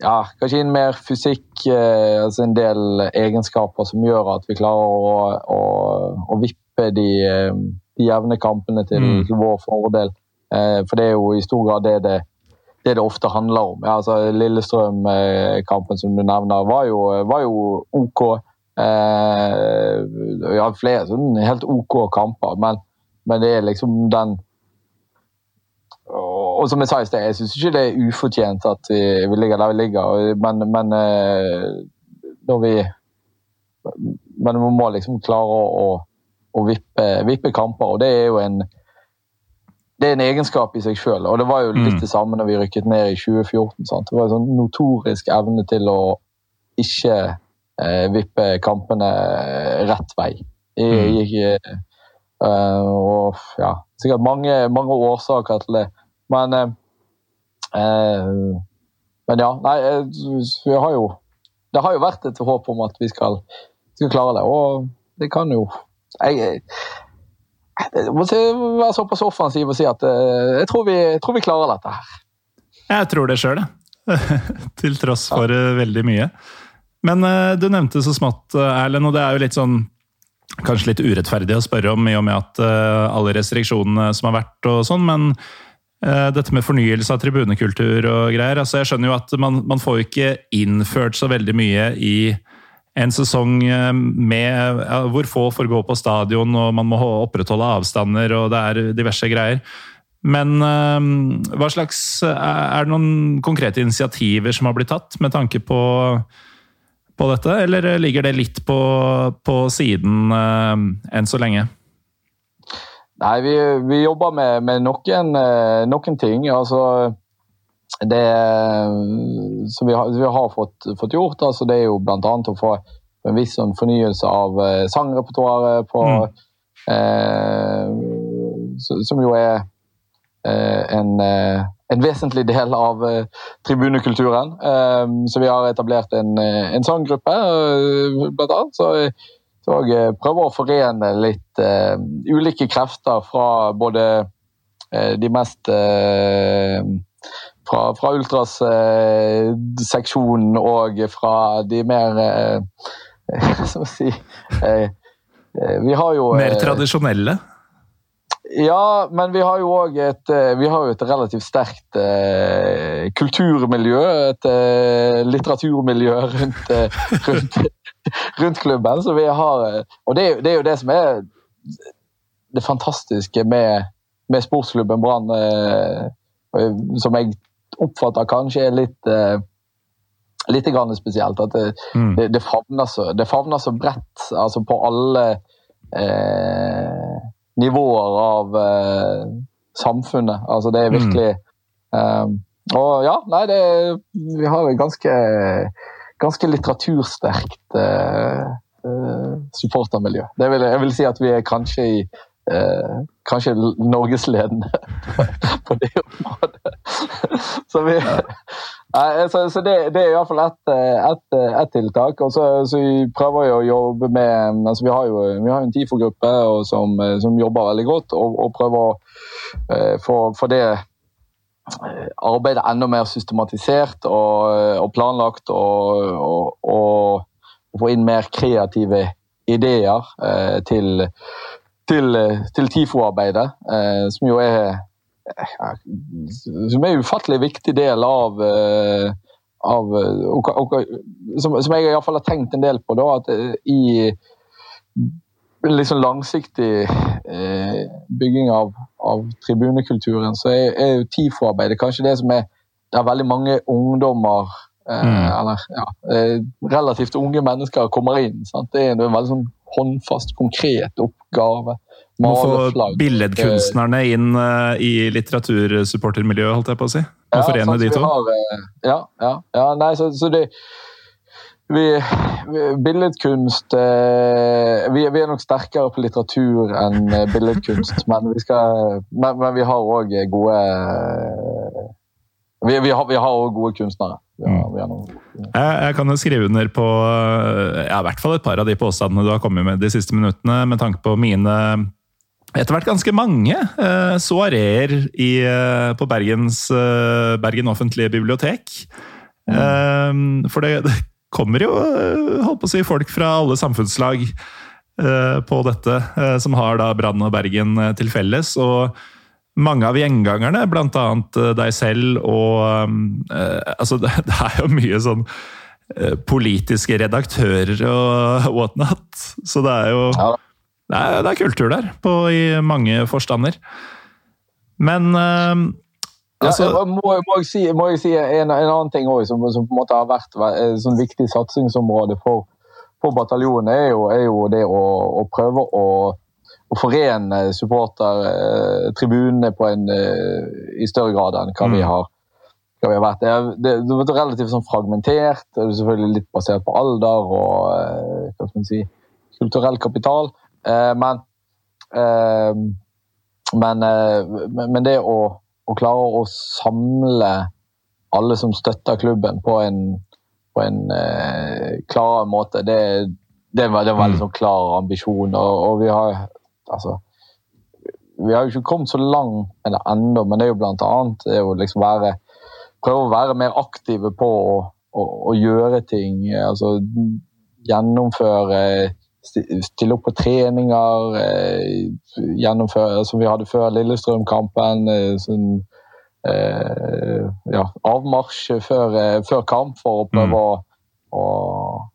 ja, kanskje inn mer fysikk, eh, altså en del egenskaper som gjør at vi klarer å, å, å vippe de, eh, de, jevne kampene til, mm. til vår fordel. Eh, for det er jo i stor grad det det, det, det ofte handler om. Ja, altså Lillestrøm-kampen som du nevner, var jo, var jo OK. Eh, har flere sånn helt OK kamper, men, men, det er liksom den Og, som jeg sa i sted, jeg syns ikke det er ufortjent at vi, vi, ligger der vi ligger, men, men eh, når vi Men vi må liksom klare å, å vippe, vippe, kamper, og det er jo en det er en egenskap i seg sjøl. Og det var jo litt mm. det samme når vi rykket ned i 2014. Sant? Det var en sånn notorisk evne til å ikke eh, vippe kampene rett vei. Jeg, jeg, eh, og ja, sikkert mange, mange, årsaker til det. Men eh, eh Men ja, nei, eh, vi har jo Det har jo vært et håp om at vi skal, skal klare det, og det kan jo jeg, jeg må være såpass offensiv og si at jeg tror vi, jeg tror vi klarer dette her. Jeg tror det sjøl, jeg. (laughs) Til tross for ja. veldig mye. Men du nevnte så smått, Erlend, og det er jo litt sånn Kanskje litt urettferdig å spørre om i og med at uh, alle restriksjonene som har vært og sånn, men dette med fornyelse av tribunekultur og greier altså Jeg skjønner jo at man, man får jo ikke innført så veldig mye i en sesong med, ja, hvor få får gå på stadion, og man må opprettholde avstander, og det er diverse greier. Men hva slags Er det noen konkrete initiativer som har blitt tatt med tanke på på dette, eller ligger det litt på, på siden uh, enn så lenge? Nei, vi, vi jobber med, med noen, uh, noen, ting. Altså Det som vi har, vi har fått, fått, gjort, altså, det er jo bl.a. å få en viss sånn fornyelse av uh, sangrepertoaret på mm. Som jo er en en vesentlig del av tribunekulturen. Så vi har etablert en, en sanggruppe, blant annet. Så, så jeg prøver å forene litt ulike krefter fra både de mest fra, fra Ultras-seksjonen og fra de mer (laughs) Hva skal vi si Vi har jo Mer tradisjonelle? Ja, men vi har jo òg et, eh, et, relativt sterkt eh, kulturmiljø. Et eh, litteraturmiljø rundt, eh, rundt, (laughs) rundt, klubben. Så vi har, eh, og det, det, er jo det som er det fantastiske med, med sportsklubben Brann, eh, som jeg oppfatter kanskje er litt eh, litt grann spesielt. At det, mm. det, det, favner så, det, favner så, bredt altså på alle eh, nivåer av eh, samfunnet. Altså det er mm. virkelig mm. Og ja, nei, det Vi har en ganske, ganske litteratursterkt eh, eh, supportermiljø. Det vil, jeg vil si at vi er kanskje i eh, kanskje norgesledende (laughs) på det området. (laughs) Så, vi, så, så det, det, er iallfall ett et, et tiltak. Og så, så, vi prøver jo å jobbe med altså Vi har jo, vi har en TIFO-gruppe som, som, jobber veldig godt, og, og prøver å eh, få, få det arbeidet enda mer systematisert og, og planlagt. Og, og, få inn mer kreative ideer eh, til til, til TIFO-arbeidet, eh, som jo er som er en ufattelig viktig del av, eh, av og, og, som, som, jeg iallfall har tenkt en del på. Da, at eh, i liksom langsiktig eh, bygging av, av, tribunekulturen, så er, er jo TIFO-arbeidet kanskje det som er der veldig mange ungdommer eh, mm. Eller ja, eh, relativt unge mennesker kommer inn. Sant? Det er en veldig sånn håndfast, konkret oppgave. Må få billedkunstnerne inn uh, i litteratursupportermiljøet, holdt jeg på å si. Må ja, forene de to. Har, ja, ja, ja, Nei, så, så det vi, billedkunst uh, vi, vi, er nok sterkere på litteratur enn billedkunst, men vi, skal, men, men vi har òg gode vi, vi, har, vi har også gode kunstnere. Har, mm. jeg, jeg, kan jo skrive under på ja, i hvert fall et par av de påstandene du har kommet med de siste minuttene, med tanke på mine etter hvert ganske mange eh, soareer i, på Bergens, Bergen offentlige bibliotek. Mm. For det, det, kommer jo holdt på å si, folk fra alle samfunnslag på dette, som har da Brann og Bergen til felles. og mange av gjengangerne, bl.a. deg selv og altså, (laughs) det, det, er jo mye sånn politiske redaktører og (laughs) whatnot. Så det er jo det er, det er kultur der, på, i mange forstander. Men altså ja, må, må, jeg si, må, jeg si, en, en annen ting også, som, som, på en måte har vært et sånn viktig satsingsområde for, for bataljonen, er jo, er jo det å, å prøve å, å forene supportertribunene eh, en, i større grad enn hva vi mm. har hva vi har vært. Det det, det relativt sånn fragmentert, det er selvfølgelig litt basert på alder og hva skal man si, kulturell kapital. Eh, men, eh, men, eh, men det å, å, klare å samle alle som støtter klubben på en, på en klar måte, det, det, det var en veldig mm. sånn klar ambisjon. Og, og vi har altså vi har jo ikke kommet så langt med det ennå, men det er jo blant annet det å liksom være, prøve å være mer aktive på å, å, å gjøre ting. altså Gjennomføre stille opp på treninger, eh, gjennomføre som vi hadde før Lillestrøm-kampen. Eh, sånn, eh, ja, avmarsj før, eh, før, kamp for å prøve mm. å, å,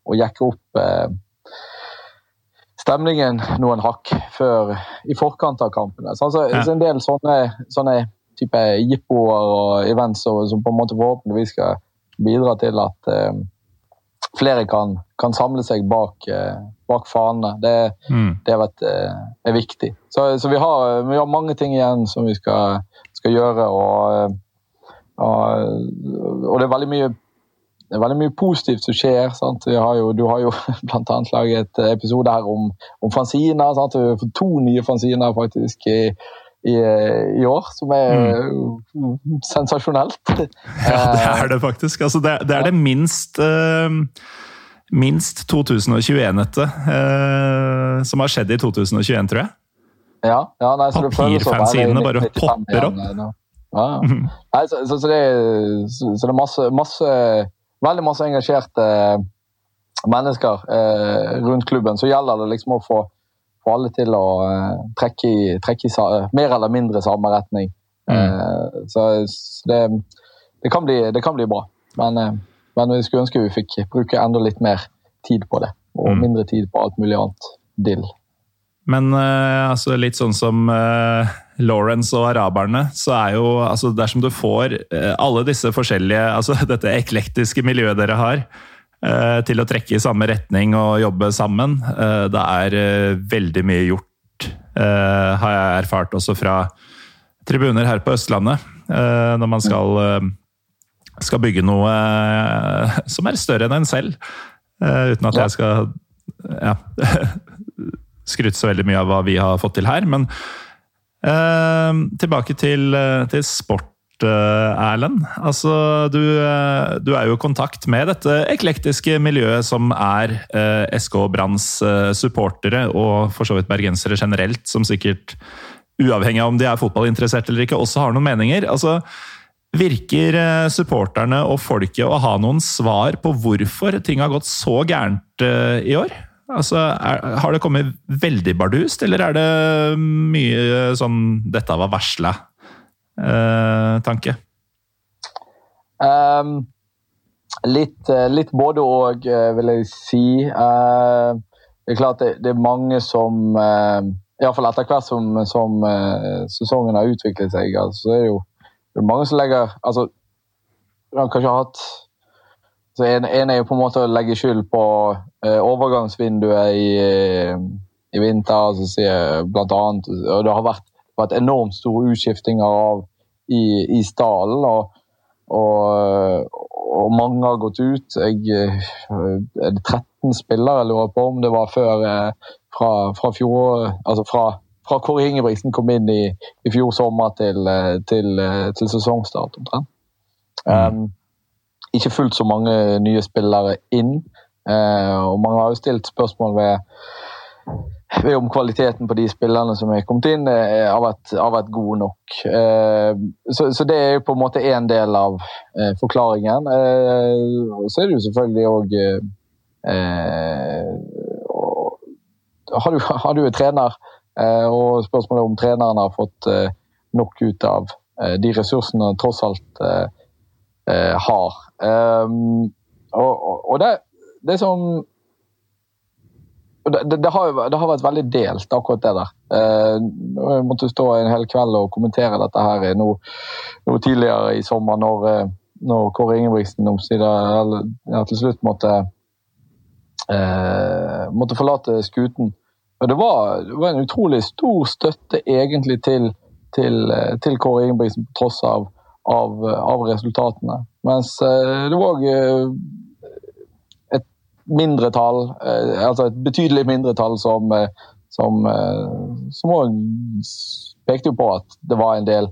å, jekke opp eh, stemningen noen hakk før, i forkant av kampene. Så, altså, ja. En del sånne, sånne type jippoer og events som på en måte forhåpentligvis skal bidra til at eh, flere kan, kan samle seg bak, eh, bak fanene. Det, mm. det vet, eh, er viktig. Så, så vi, har, vi, har, mange ting igjen som vi skal, skal gjøre. Og, og, og, det er mye det er veldig mye positivt som skjer. Har jo, du har jo (laughs) bl.a. laget et episode her om, om fanziner. Sant? Vi fått to nye fanziner faktisk i, i, i, år, som er mm. sensasjonelt. (laughs) Ja, det er det faktisk. Altså, det, det, er det minst uh, minst 2021-ete uh, som har skjedd i 2021, tror jeg. Ja, ja nei, Papirfanzinene bare popper opp. Ja, ja. Mhm. Nei, så, så, så, det, så, det, er masse, masse Veldig masse engasjerte mennesker eh, rundt klubben. Så gjelder det liksom å få, få alle til å eh, trekke, i, trekke i mer eller mindre samme retning. Mm. Eh, så, det, det, kan bli, det, kan bli, bra. Men eh, men vi skulle ønske vi fikk bruke enda litt mer tid på det. Og mm. mindre tid på alt mulig annet dill. Men altså litt sånn som uh, Lawrence og araberne, så er jo altså Dersom du får uh, alle disse forskjellige Altså (laughs) dette eklektiske miljøet dere har, til å trekke i samme retning og jobbe sammen, det er veldig mye gjort, har jeg erfart også fra tribuner her på Østlandet. når man skal, skal bygge noe som er større enn en selv. uten at jeg skal ja, (laughs) skryte så veldig mye av hva vi har fått til her. Men eh, tilbake til, eh, til sport. Eh, Erlend, altså du, eh, du, er jo i kontakt med dette eklektiske miljøet som er eh, SK Branns supportere, og for så vidt bergensere generelt, som sikkert, uavhengig av om de er fotballinteressert eller ikke, også har noen meninger. Altså, Virker supporterne og folket å ha noen svar på hvorfor ting har gått så gærent i år? Altså, er, har det kommet veldig bardust, eller er det mye sånn 'dette var varsla'-tanke? Eh, um, litt, eh, litt, både og, eh, vil jeg si. Uh, det er klart det, det er mange som uh, Iallfall etter hvert som, som uh, sesongen har utviklet seg, altså, så er det jo det er mange som legger altså, Han kanskje hatt så en, en, er jo på en måte å legge skyld på uh, overgangsvinduet i, i vinter. Altså, blant annet, og Det har vært, vært enormt store utskiftinger av, i, i stallen. Og, og, og, mange har gått ut. Jeg, eh, er det 13 spillere jeg lurer på om det var før eh, fra, fra fjor altså fra, fra Kåre Ingebrigtsen kom inn i, i fjor sommer til, til, til sesongstart, omtrent. Mm. Um, ikke fullt så mange nye spillere inn. Uh, og mange har jo stilt spørsmål ved (laughs) om kvaliteten på de spillerne som er kommet inn, eh, har vært, har vært god nok. Eh, så, så, det er jo på en måte én del av forklaringen. Så er det jo selvfølgelig òg har, har du en trener, og spørsmålet om treneren har fått nok ut av de ressursene tross alt har. Og, og det, det, som det, det, har, det, har, vært veldig delt, akkurat det der. Uh, jeg måtte stå en hel kveld og kommentere dette her noe, tidligere i sommer, når, eh, når Kåre Ingebrigtsen omsider ja, til slutt måtte, eh, måtte forlate skuten. Det var, det var, en utrolig stor støtte egentlig til, til, til Kåre Ingebrigtsen, på tross av av, av resultatene. Mens eh, det var òg eh, mindretall, eh, altså et betydelig mindretall som som òg pekte på at det var en del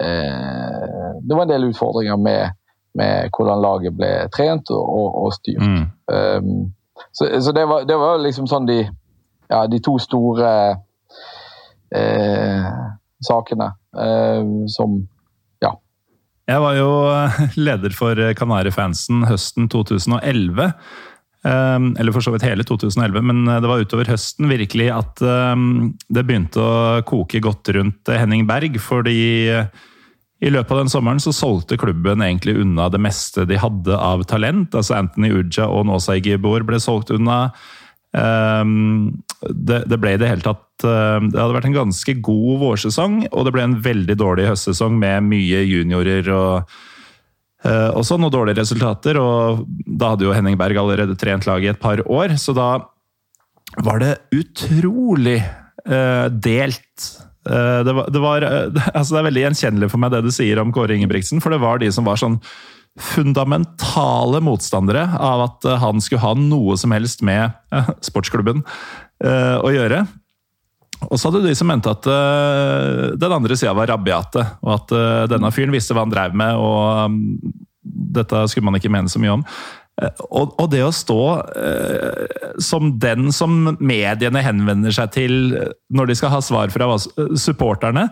det var en del utfordringer med, med hvordan laget ble trent og, og styrt. Mm. Um, så, så det, var, det, var, liksom sånn de, ja, de to store eh, sakene eh, som jeg var jo eh, (laughs) leder for Kanarifansen høsten 2011. Ehm, eller for så vidt hele 2011, men eh, det var utover høsten virkelig at ehm, det begynte å koke godt rundt Henning Berg. Fordi eh, i løpet av den sommeren så solgte klubben egentlig unna det meste de hadde av talent. Altså Anthony Uja og Nåsa Igibor ble solgt unna. Ehm, det, det, ble i det hele tatt eh, Det hadde vært en ganske god vårsesong, og det ble en veldig dårlig høstsesong med mye juniorer og eh, også noen dårlige resultater. og Da hadde jo Henning Berg allerede trent laget i et par år, så da var det utrolig uh, delt. Uh, det, var, det, var, (laughs) altså det er veldig gjenkjennelig for meg det du sier om Kåre Ingebrigtsen, for det var de som var sånn fundamentale motstandere av at eh, han skulle ha noe som helst med sportsklubben å gjøre. Og så hadde du de som mente at uh, den andre sida var rabiate, og at denne fyren visste hva han drev med, og um, dette skulle man ikke mene så mye om. Og, og, det å stå som den som mediene henvender seg til når de skal ha svar fra supporterne,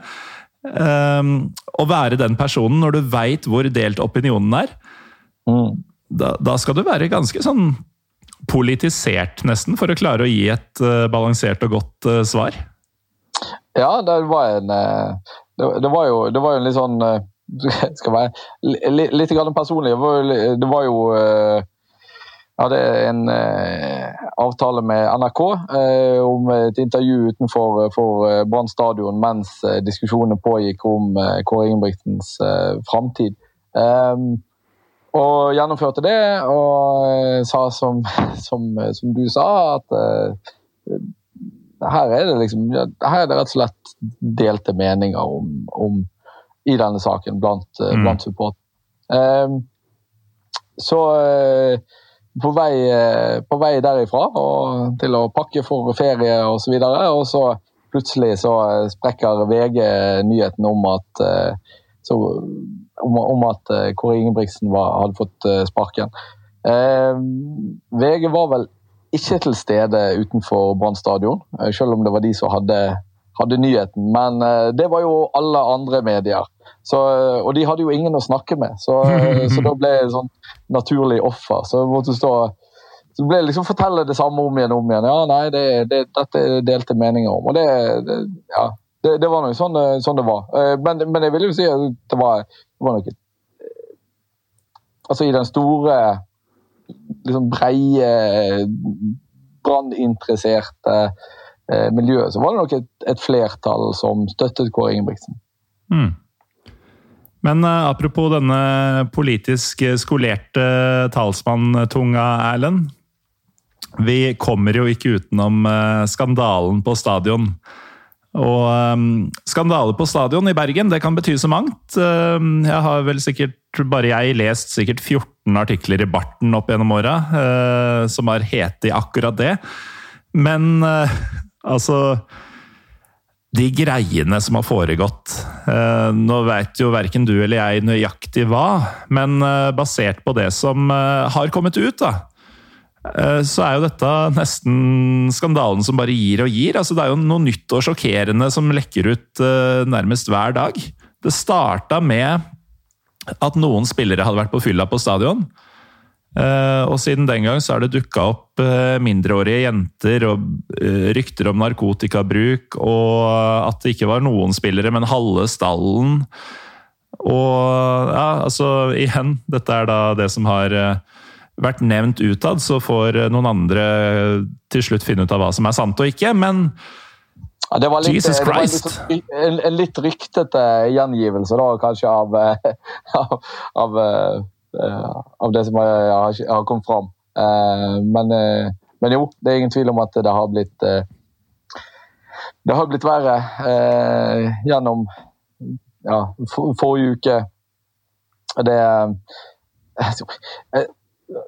å være den personen når du veit hvor delt opinionen er, mm. da, da, skal du være ganske sånn politisert, nesten, for å klare å gi et uh, balansert og godt uh, svar. Ja, det var en uh, det, var jo, det var jo en litt sånn (laughs) skal være litt, litt personlig. Det var, jo hadde en avtale med NRK om et intervju utenfor for Brann stadion mens diskusjonene pågikk om Kåre Ingebrigtsens framtid. og gjennomførte det, og sa som, (laughs) som, som du sa, at her er det liksom her er det rett og slett delte meninger om, om i denne saken blant, eh, mm. blant support. Um, så uh, på vei, uh, på vei derifra og til å pakke for ferie osv., og, så videre, og så plutselig så sprekker VG nyheten om at uh, så, om, om, at Kåre Ingebrigtsen var, hadde fått sparken. Ehm, VG var vel ikke til stede utenfor Brann stadion, eh, selv om det var de som hadde, hadde nyheten. Men eh, det var jo alle andre medier. Så, eh, og de hadde jo ingen å snakke med, så, så da ble det sånn naturlig offer. Så måtte stå så ble liksom fortelle det samme om igjen og om igjen. Ja, nei, det, det, dette delte meninger om. Og det, det ja, det, det, var nok sånn, sånn, det var. Men, men, jeg vil jo si at det var, det var nok Altså, i den store liksom breie, branninteresserte eh, miljøet, så var det nok et, et flertall som støttet Kåre Ingebrigtsen. Mm. Men uh, apropos denne politisk skolerte talsmanntunga, Erlend. Vi kommer jo ikke utenom uh, skandalen på stadion. Og um, skandale på stadion i Bergen, det kan bety så mangt. Uh, jeg har vel sikkert, bare jeg, lest sikkert 14 artikler i Barten opp gjennom åra uh, som har hett i akkurat det. Men uh, altså De greiene som har foregått uh, Nå veit jo verken du eller jeg nøyaktig hva, men basert på det som har kommet ut, da Eh, så er jo dette nesten skandalen som bare gir og gir. Altså, det er jo noe nytt og sjokkerende som lekker ut nærmest hver dag. Det starta med at noen spillere hadde vært på fylla på stadion. Uh, og siden den gang så har det dukka opp uh, mindreårige jenter og rykter om narkotikabruk, og at det ikke var noen spillere, men halve stallen. Og ja, altså igjen, dette er da det som har vært nevnt utad, så får noen andre til slutt finne ut av hva som er sant og ikke, men ja, det var litt, Jesus Christ! Det var litt, en, en, litt ryktete gjengivelse, da, kanskje, av, (laughs) av, av, eh, av det som har, har kommet fram. Eh, men, eh, men, jo, det er ingen tvil om at det har blitt Det har blitt verre gjennom ja, forrige uke. Det (laughs)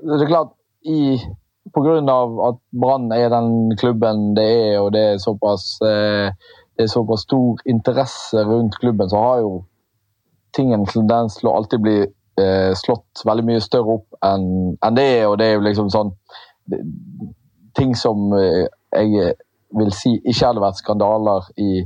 det er klart i Pga. at Brann er den klubben det er, og det er, såpass, eh, det er såpass stor interesse rundt klubben, så har jo tingen tendens til å alltid bli eh, slått veldig mye større opp enn en det er. Og det er jo liksom sånn Ting som eh, jeg vil si ikke hadde vært skandaler i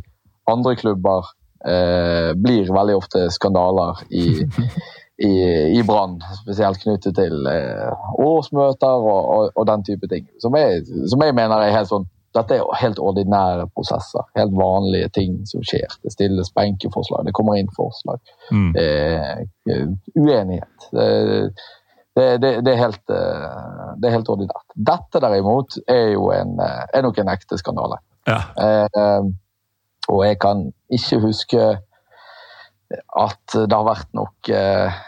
andre klubber, blir veldig ofte skandaler i (laughs) i, i Brann. Spesielt knyttet til eh, årsmøter og, og, og, den type ting. Som jeg, som jeg, mener er helt sånn Dette er helt ordinære prosesser. Helt vanlige ting som skjer. Det stilles benkeforslag, det kommer inn forslag. Mm. Eh, uenighet. Det, det, det, er helt, eh, det er helt ordinært. Dette derimot er jo en, eh, er nok en ekte skandale. Ja. Eh, og jeg kan ikke huske at det har vært nok eh,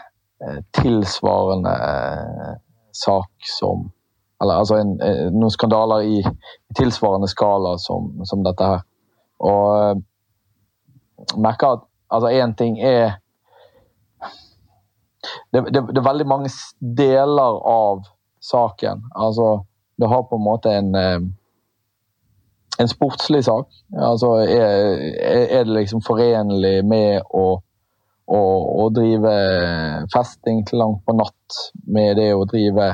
tilsvarende eh, sak som Eller altså en, eh, noen skandaler i, tilsvarende skala som, som, dette her. Og eh, merker at altså én ting er det, det, det, er veldig mange deler av saken. Altså, det har på en måte en eh, en sportslig sak. Altså, er, er, det liksom forenlig med å å, å drive festing til langt på natt med det å drive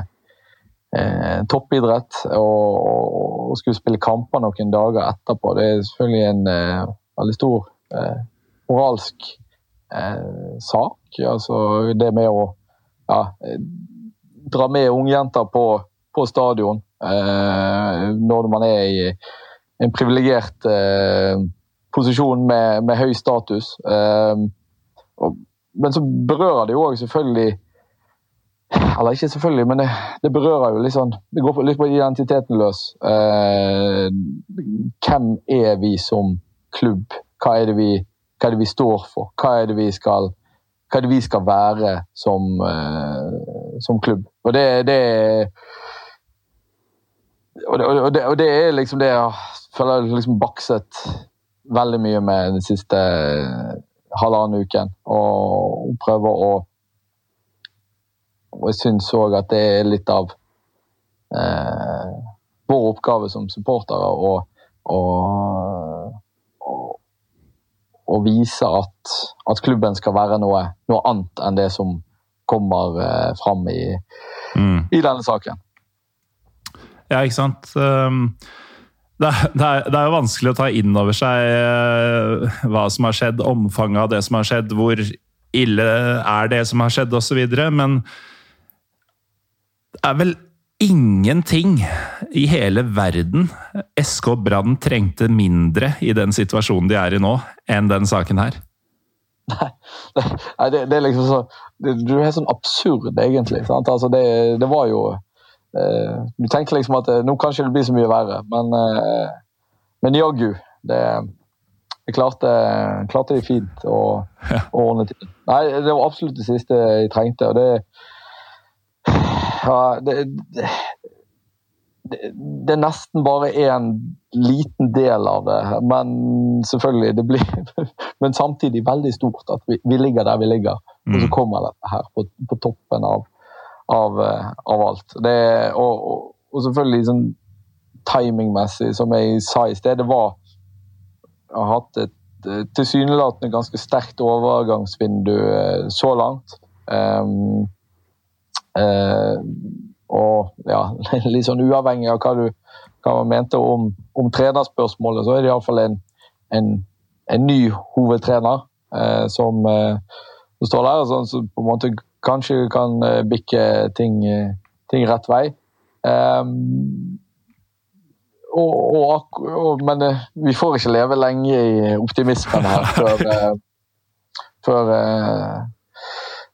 eh, toppidrett og, og, skulle spille kamper noen dager etterpå. Det er selvfølgelig en eh, veldig stor eh, moralsk eh, sak. Altså det med å ja, dra med ungjenter på, på stadion eh, når man er i en privilegert eh, posisjon med, med, høy status. Eh, men så berører det jo òg selvfølgelig Eller ikke selvfølgelig, men det, det, berører jo litt sånn Det går litt på identiteten løs. Eh, hvem er vi som klubb? Hva er, vi, hva er, det vi, står for? Hva er det vi skal, det vi skal være som, eh, som klubb? Og det, det, og det, og det, og det er liksom det jeg føler liksom bakset veldig mye med den siste halvannen uken. Og prøver å og jeg syns òg at det er litt av eh, vår oppgave som supportere å, å, å, å vise at, at, klubben skal være noe, noe, annet enn det som kommer eh, fram i, mm. i denne saken. Ja, ikke sant. Um, det, er, det, er, jo vanskelig å ta inn over seg uh, hva som har skjedd, omfanget av det som har skjedd, hvor ille er det som har skjedd, osv. Men det er vel ingenting i hele verden SK Brann trengte mindre i den situasjonen de er i nå, enn den saken her. Nei, det, det, er liksom så Du er sånn absurd, egentlig. Altså det, var jo eh, Du tenker liksom at eh, nå kanskje det blir så mye verre, men, eh, men jaggu. Det, det klarte, klarte de fint å, å ordne til. Nei, det var absolutt det siste jeg trengte. og det ja, det, det, det, er nesten bare en liten del av det. Men selvfølgelig, det blir (laughs) Men samtidig veldig stort at vi, vi ligger der vi ligger. Og så mm. kommer dette her på, på toppen av, av, av alt. Det, og, og, og, selvfølgelig sånn timingmessig, som jeg sa i sted, det var Jeg har hatt et tilsynelatende ganske sterkt overgangsvindu eh, så langt. Um, uh, og ja, (laughs) litt sånn uavhengig av hva du hva man mente om, om trenerspørsmålet, så er det iallfall en, en, en ny hovedtrener eh, som, eh, som, står der, sånn, som på en måte kanskje kan eh, bikke ting, ting rett vei. Um, og, og, og, men eh, vi får ikke leve lenge i optimismen her (laughs) før, eh, før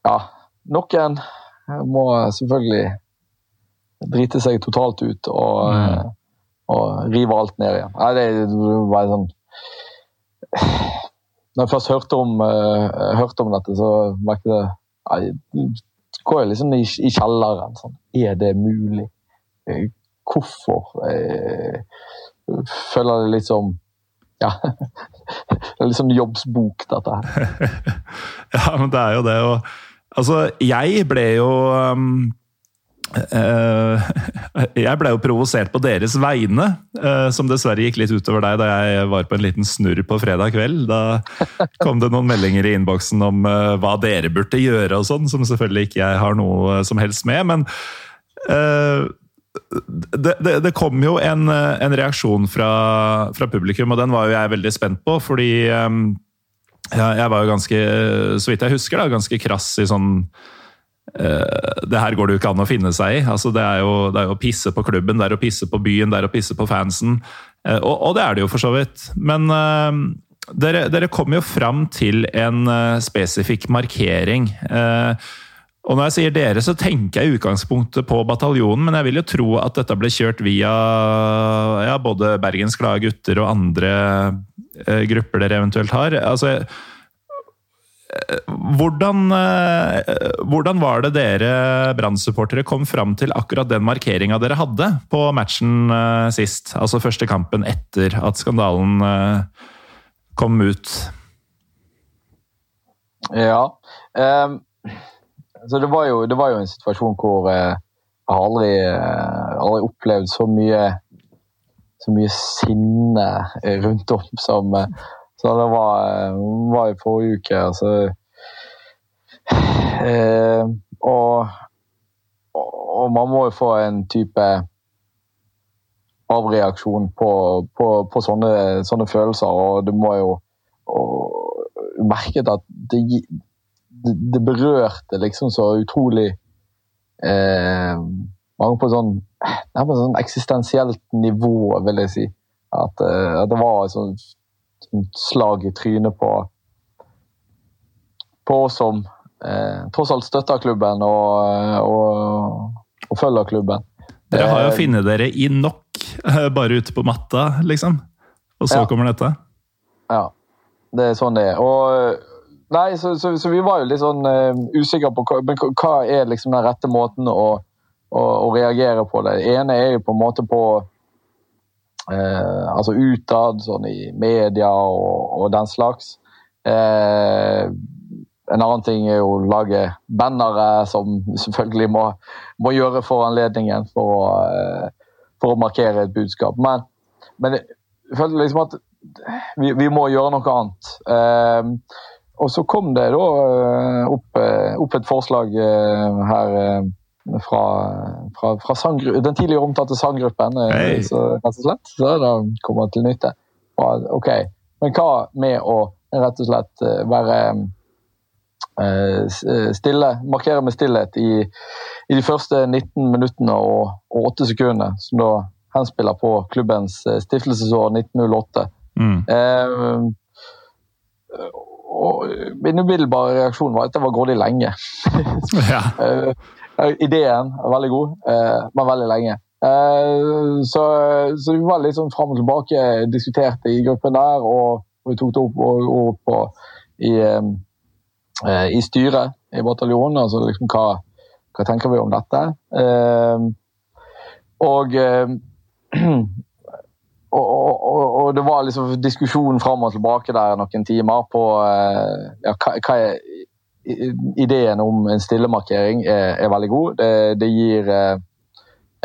Ja, noen må selvfølgelig drite seg totalt ut og, mm. Eh, og rive alt ned igjen. Nei, det var sånn (sighs) Når jeg først hørte om, hørte om dette, så merket jeg går jeg liksom i, i kjelleren. Sånn. Er det mulig? Eh, hvorfor? Jeg føler det litt som ja, (laughs) det er litt sånn jobbsbok, dette her. (laughs) ja, men det er jo det. og Altså, jeg ble jo um, (laughs) Jeg ble jo provosert på deres vegne, uh, som dessverre gikk litt utover deg da jeg var på en liten snurr på fredag kveld. Da kom det noen meldinger i innboksen om uh, hva dere burde gjøre og sånn, som selvfølgelig ikke jeg har noe som helst med. Men det, det, det, kom jo en, en reaksjon fra, fra, publikum, og den var jo jeg veldig spent på, fordi jeg var jo ganske, så vidt jeg husker, da, ganske krass i sånn Det her går det jo ikke an å finne seg i. Altså, det, er jo, det er jo å pisse på klubben, det er å pisse på byen, det er å pisse på fansen. Uh, og, og, det er det jo for så vidt. Men uh, dere, dere kom jo fram til en spesifikk markering. Og når jeg sier dere, så tenker jeg i utgangspunktet på bataljonen, men jeg vil jo tro at dette ble kjørt via ja, både Bergens Glade gutter og andre Eh, grupper dere eventuelt har. Altså, eh, hvordan, eh, hvordan, var det dere Brann-supportere kom fram til akkurat den markeringa dere hadde på matchen sist? Altså første kampen etter at skandalen kom ut? Ja. Um, så det var, jo, det var, jo, en situasjon hvor jeg aldri, aldri opplevd så mye så mye sinne rundt om som, som det var, var, i forrige uke. Altså, eh, og, og, man må jo få en type avreaksjon på, på, på sånne, sånne, følelser, og du må jo merke at det, det, berørte liksom så utrolig eh, mange på sånn nærmest sånn eksistensielt nivå, vil jeg si. At, uh, at det var et sånt, sånt, slag i trynet på på oss som eh, tross alt støtter klubben og, og, og følger klubben. Dere har jo Eh, funnet dere i nok, eh, bare ute på matta, liksom. Og så Ja. kommer dette. Ja, det er sånn det er. Og, nei, så, så, så vi var jo litt sånn uh, usikre på hva, men hva- er liksom den rette måten å, å, å reagere på det. Det ene er jo på en måte på eh, altså utad, sånn i media og, og den slags. Eh, en annen ting er jo å lage bannere, som selvfølgelig må, må gjøre for anledningen for å, eh, for å markere et budskap. Men, men jeg følte liksom at vi, vi må gjøre noe annet. Eh, og så kom det da eh, opp, eh, opp et forslag her fra, fra, fra sang, den tidligere omtalte sanggruppen, eh, så, rett og slett. Så det kommer til nytte. Ok, Men hva med å rett og slett eh, være eh, stille, markere med stillhet i, i de første 19 minuttene og, og 8 sekundene, som da henspiller på klubbens stiftelsesår 1908. Mm. Eh, og min umiddelbare reaksjon var at det var grådig lenge. (laughs) Ja. Eh, ideen er veldig god, eh, men veldig lenge. Eh, så, så vi var litt sånn fram og tilbake, diskuterte i gruppen der, og, vi tok det opp, og, opp på, i, i styret i bataljonen. Altså liksom hva, hva tenker vi om dette? (clears throat) Og og, og, det var liksom diskusjon fram og tilbake der noen timer på ja, hva, hva er Ideen om en stillemarkering er, er veldig god. Det, det gir eh,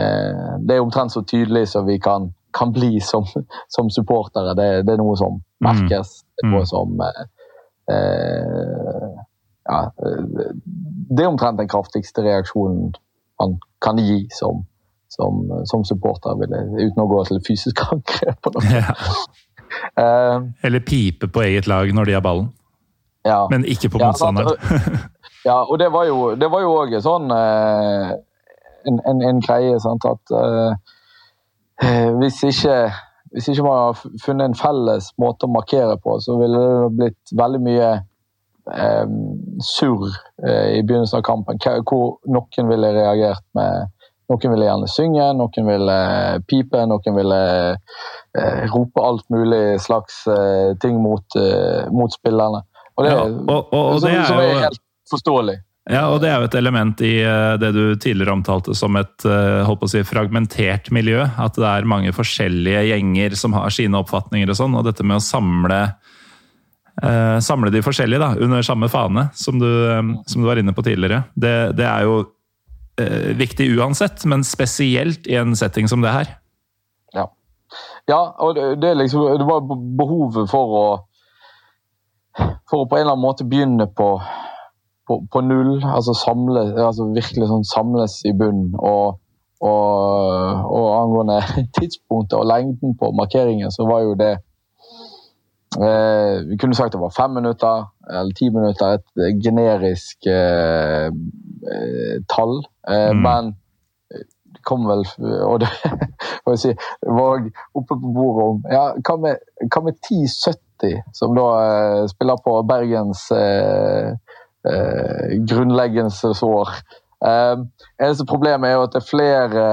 eh, Det er omtrent så tydelig som vi kan, kan bli som, som supportere. Det, det er noe som merkes. Det er noe Mm. som eh, eh, Ja. Det er omtrent den kraftigste reaksjonen man kan gi som, som, som supporter, vil jeg- uten å gå til fysisk (laughs) angrep. på noe. Ja. Eh, Eller pipe på eget lag når de har ballen, ja. men ikke på motstanderen. Ja, og det var jo det var jo òg sånn eh, en, en, en greie, sant, at eh, eh, hvis ikke hvis ikke man har funnet en felles måte å markere på, så ville det blitt veldig mye eh, surr eh, i begynnelsen av kampen. Hvor noen ville reagert med Noen ville gjerne synge, noen ville pipe, noen ville eh, rope alt mulig slags eh, ting mot, eh, mot spillerne. Og det, Ja, og, og, og som, det som er er jo helt forståelig. Ja, og det er jo et element i eh, det du tidligere omtalte som et eh, holdt på å si, fragmentert miljø. At det er mange forskjellige gjenger som har sine oppfatninger og sånn. Og dette med å samle, eh, samle de forskjellige da, under samme fane, som du, som du var inne på tidligere, det, det er jo eh, viktig uansett, men spesielt i en setting som det her. Ja, ja og det, det, er liksom, det var behovet for å For å på en eller annen måte begynne på, på, på null. Altså, samle, altså virkelig sånn samles i bunnen. Og, og, og angående (laughs) tidspunktet og lengden på markeringen, så var jo det eh, Vi kunne sagt det var fem minutter eller ti minutter. Et generisk eh, eh, tall. Eh, Mm. Men det kom vel (laughs) Og det, (laughs) får jeg si, var oppe på bordet om ja, Hva med, hva med 1070, som da eh, spiller på Bergens eh, eh, grunnleggelsesår? Eh, eneste problemet er jo at det er flere,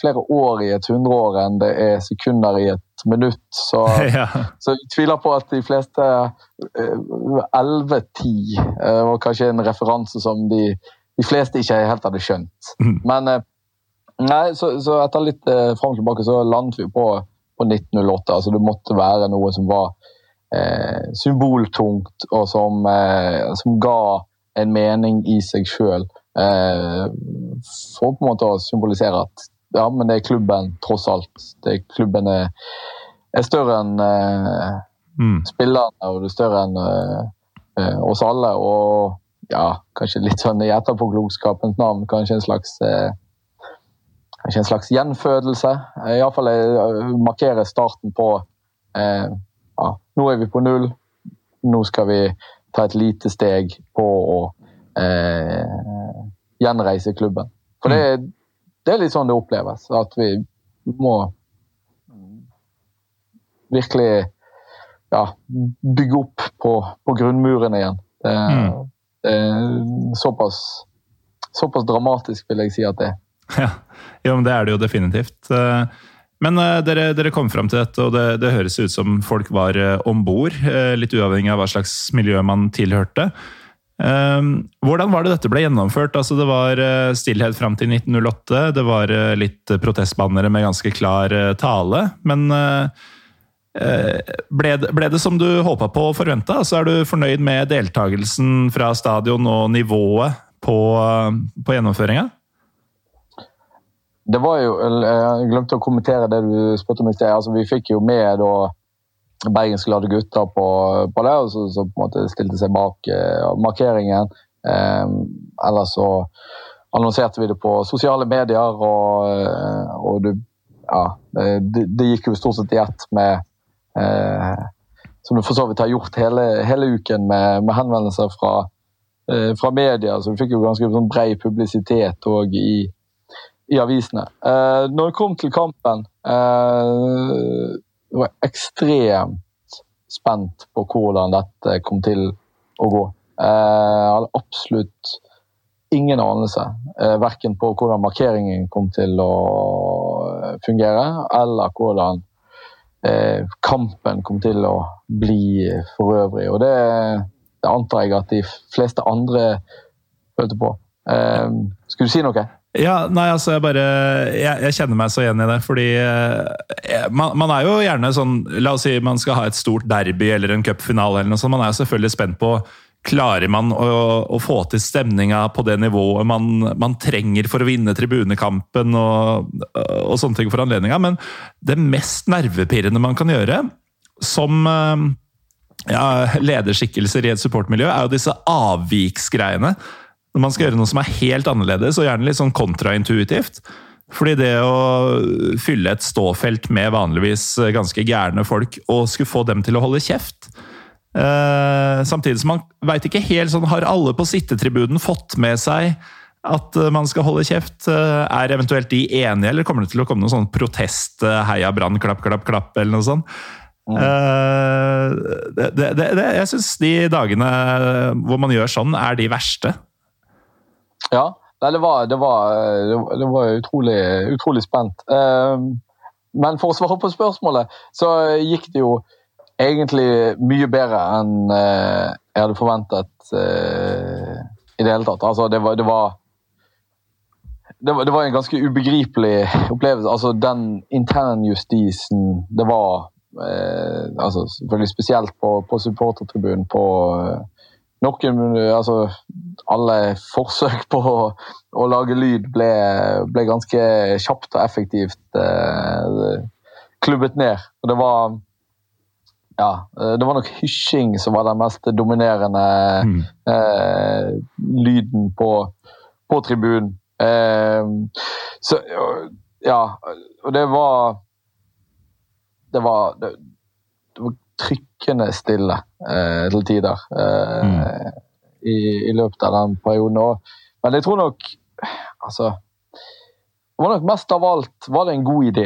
flere år i et hundreår enn det er sekunder i et minutt. Så, (laughs) ja. så jeg tviler på at de fleste eh, 11-10 eh, var kanskje en referanse som de, de fleste ikke helt hadde skjønt. Mm. Men eh, nei, så, så etter litt eh, fram og tilbake så landet vi på, på 1908. Altså det måtte være noe som var eh, symboltungt, og som, eh, som ga en mening i seg sjøl. Eh, for på en måte å symbolisere at ja, men det er klubben, tross alt. Det er klubben er, er større enn eh, Mm. spillerne, og det er større enn eh, eh, oss alle. Og ja, kanskje litt sånn i etterpåklokskapens navn, kanskje en slags eh, Kanskje en slags gjenfødelse. Eh, Iallfall uh, markere starten på eh, Nå er vi på null. Nå skal vi ta et lite steg på å eh, gjenreise klubben. For det, det er litt sånn det oppleves. At vi må virkelig ja, bygge opp på, på grunnmuren igjen. Det, Mm. eh, såpass, såpass dramatisk vil jeg si at det er. (laughs) Ja, ja, men det er det jo definitivt. Eh, men uh, dere, dere, kom fram til dette, og det, det høres ut som folk var uh, om bord. Uh, litt uavhengig av hva slags miljø man tilhørte. Uh, hvordan var det dette ble gjennomført? Altså, det var stillhet fram til 1908. Det var litt protestbannere med ganske klar tale. Men ble det, ble, det, som du håpa på og forventa? Altså, er du fornøyd med deltakelsen fra stadion og nivået på, på gjennomføringa? Det var jo, Jeg glemte å kommentere det du spurte om i sted. Altså, vi fikk jo med da Bergens Glade Gutter på, på det, så, på en måte stilte seg bak eh, markeringen. Eh, ellers så annonserte vi det på sosiale medier, og, uh, og det, ja, det, det, gikk jo stort sett i ett med eh, Som du for så vidt har gjort hele, hele uken med, med henvendelser fra, fra media. Så vi fikk jo ganske sånn bred publisitet òg i i avisene. Uh, når det kom til kampen uh, Jeg var ekstremt spent på hvordan dette kom til å gå. Uh, jeg hadde absolutt ingen anelse, uh, verken på hvordan markeringen kom til å fungere, eller hvordan kampen kom til å bli for øvrig. Og det, det antar jeg at de fleste andre følte på. skulle du si noe? Ja, nei, altså jeg bare jeg, jeg, kjenner meg så igjen i det. Fordi eh, man, man, er jo gjerne sånn La oss si man skal ha et stort derby eller en cupfinale eller noe sånt. Man er jo selvfølgelig spent på Klarer man å, å få til stemninga på det nivået man, man trenger for å vinne tribunekampen og, og sånne ting for anledninga? Men det mest nervepirrende man kan gjøre som eh, ja, lederskikkelser i et supportmiljø, er jo disse avviksgreiene når man skal gjøre noe som er helt annerledes, og gjerne litt sånn kontraintuitivt. Fordi det å fylle et ståfelt med vanligvis ganske gærne folk, og skulle få dem til å holde kjeft eh, Samtidig som man veit ikke helt sånn Har alle på sittetribunen fått med seg at man skal holde kjeft? Eh, er eventuelt de enige, eller kommer det til å komme noen sånn protest, eh, heia Brann, klapp, klapp, klapp, eller noe sånt? Mm. Uh, det, det, det, jeg syns de dagene hvor man gjør sånn, er de verste. Ja, det var, det var, det var utrolig, utrolig, spent. Ehm, men for å svare på spørsmålet, så gikk det jo egentlig mye bedre enn eh, jeg hadde forventet eh, i det hele tatt. Altså, det var, det var det var, det var, en ganske ubegripelig opplevelse. Altså, den internjustisen det var eh, altså, Selvfølgelig spesielt på, på supportertribunen på, noen Altså, alle forsøk på å, å lage lyd ble, ble, ganske kjapt og effektivt eh, klubbet ned. Og det var ja, det var nok hysjing som var den mest dominerende mm. eh, lyden på, på tribunen. Eh, så ja, og det var Det var, det, det var trykkende stille eh, til tider eh, mm. i, i, løpet av den perioden. Men jeg tror nok Altså Det var nok mest av alt var det en god idé.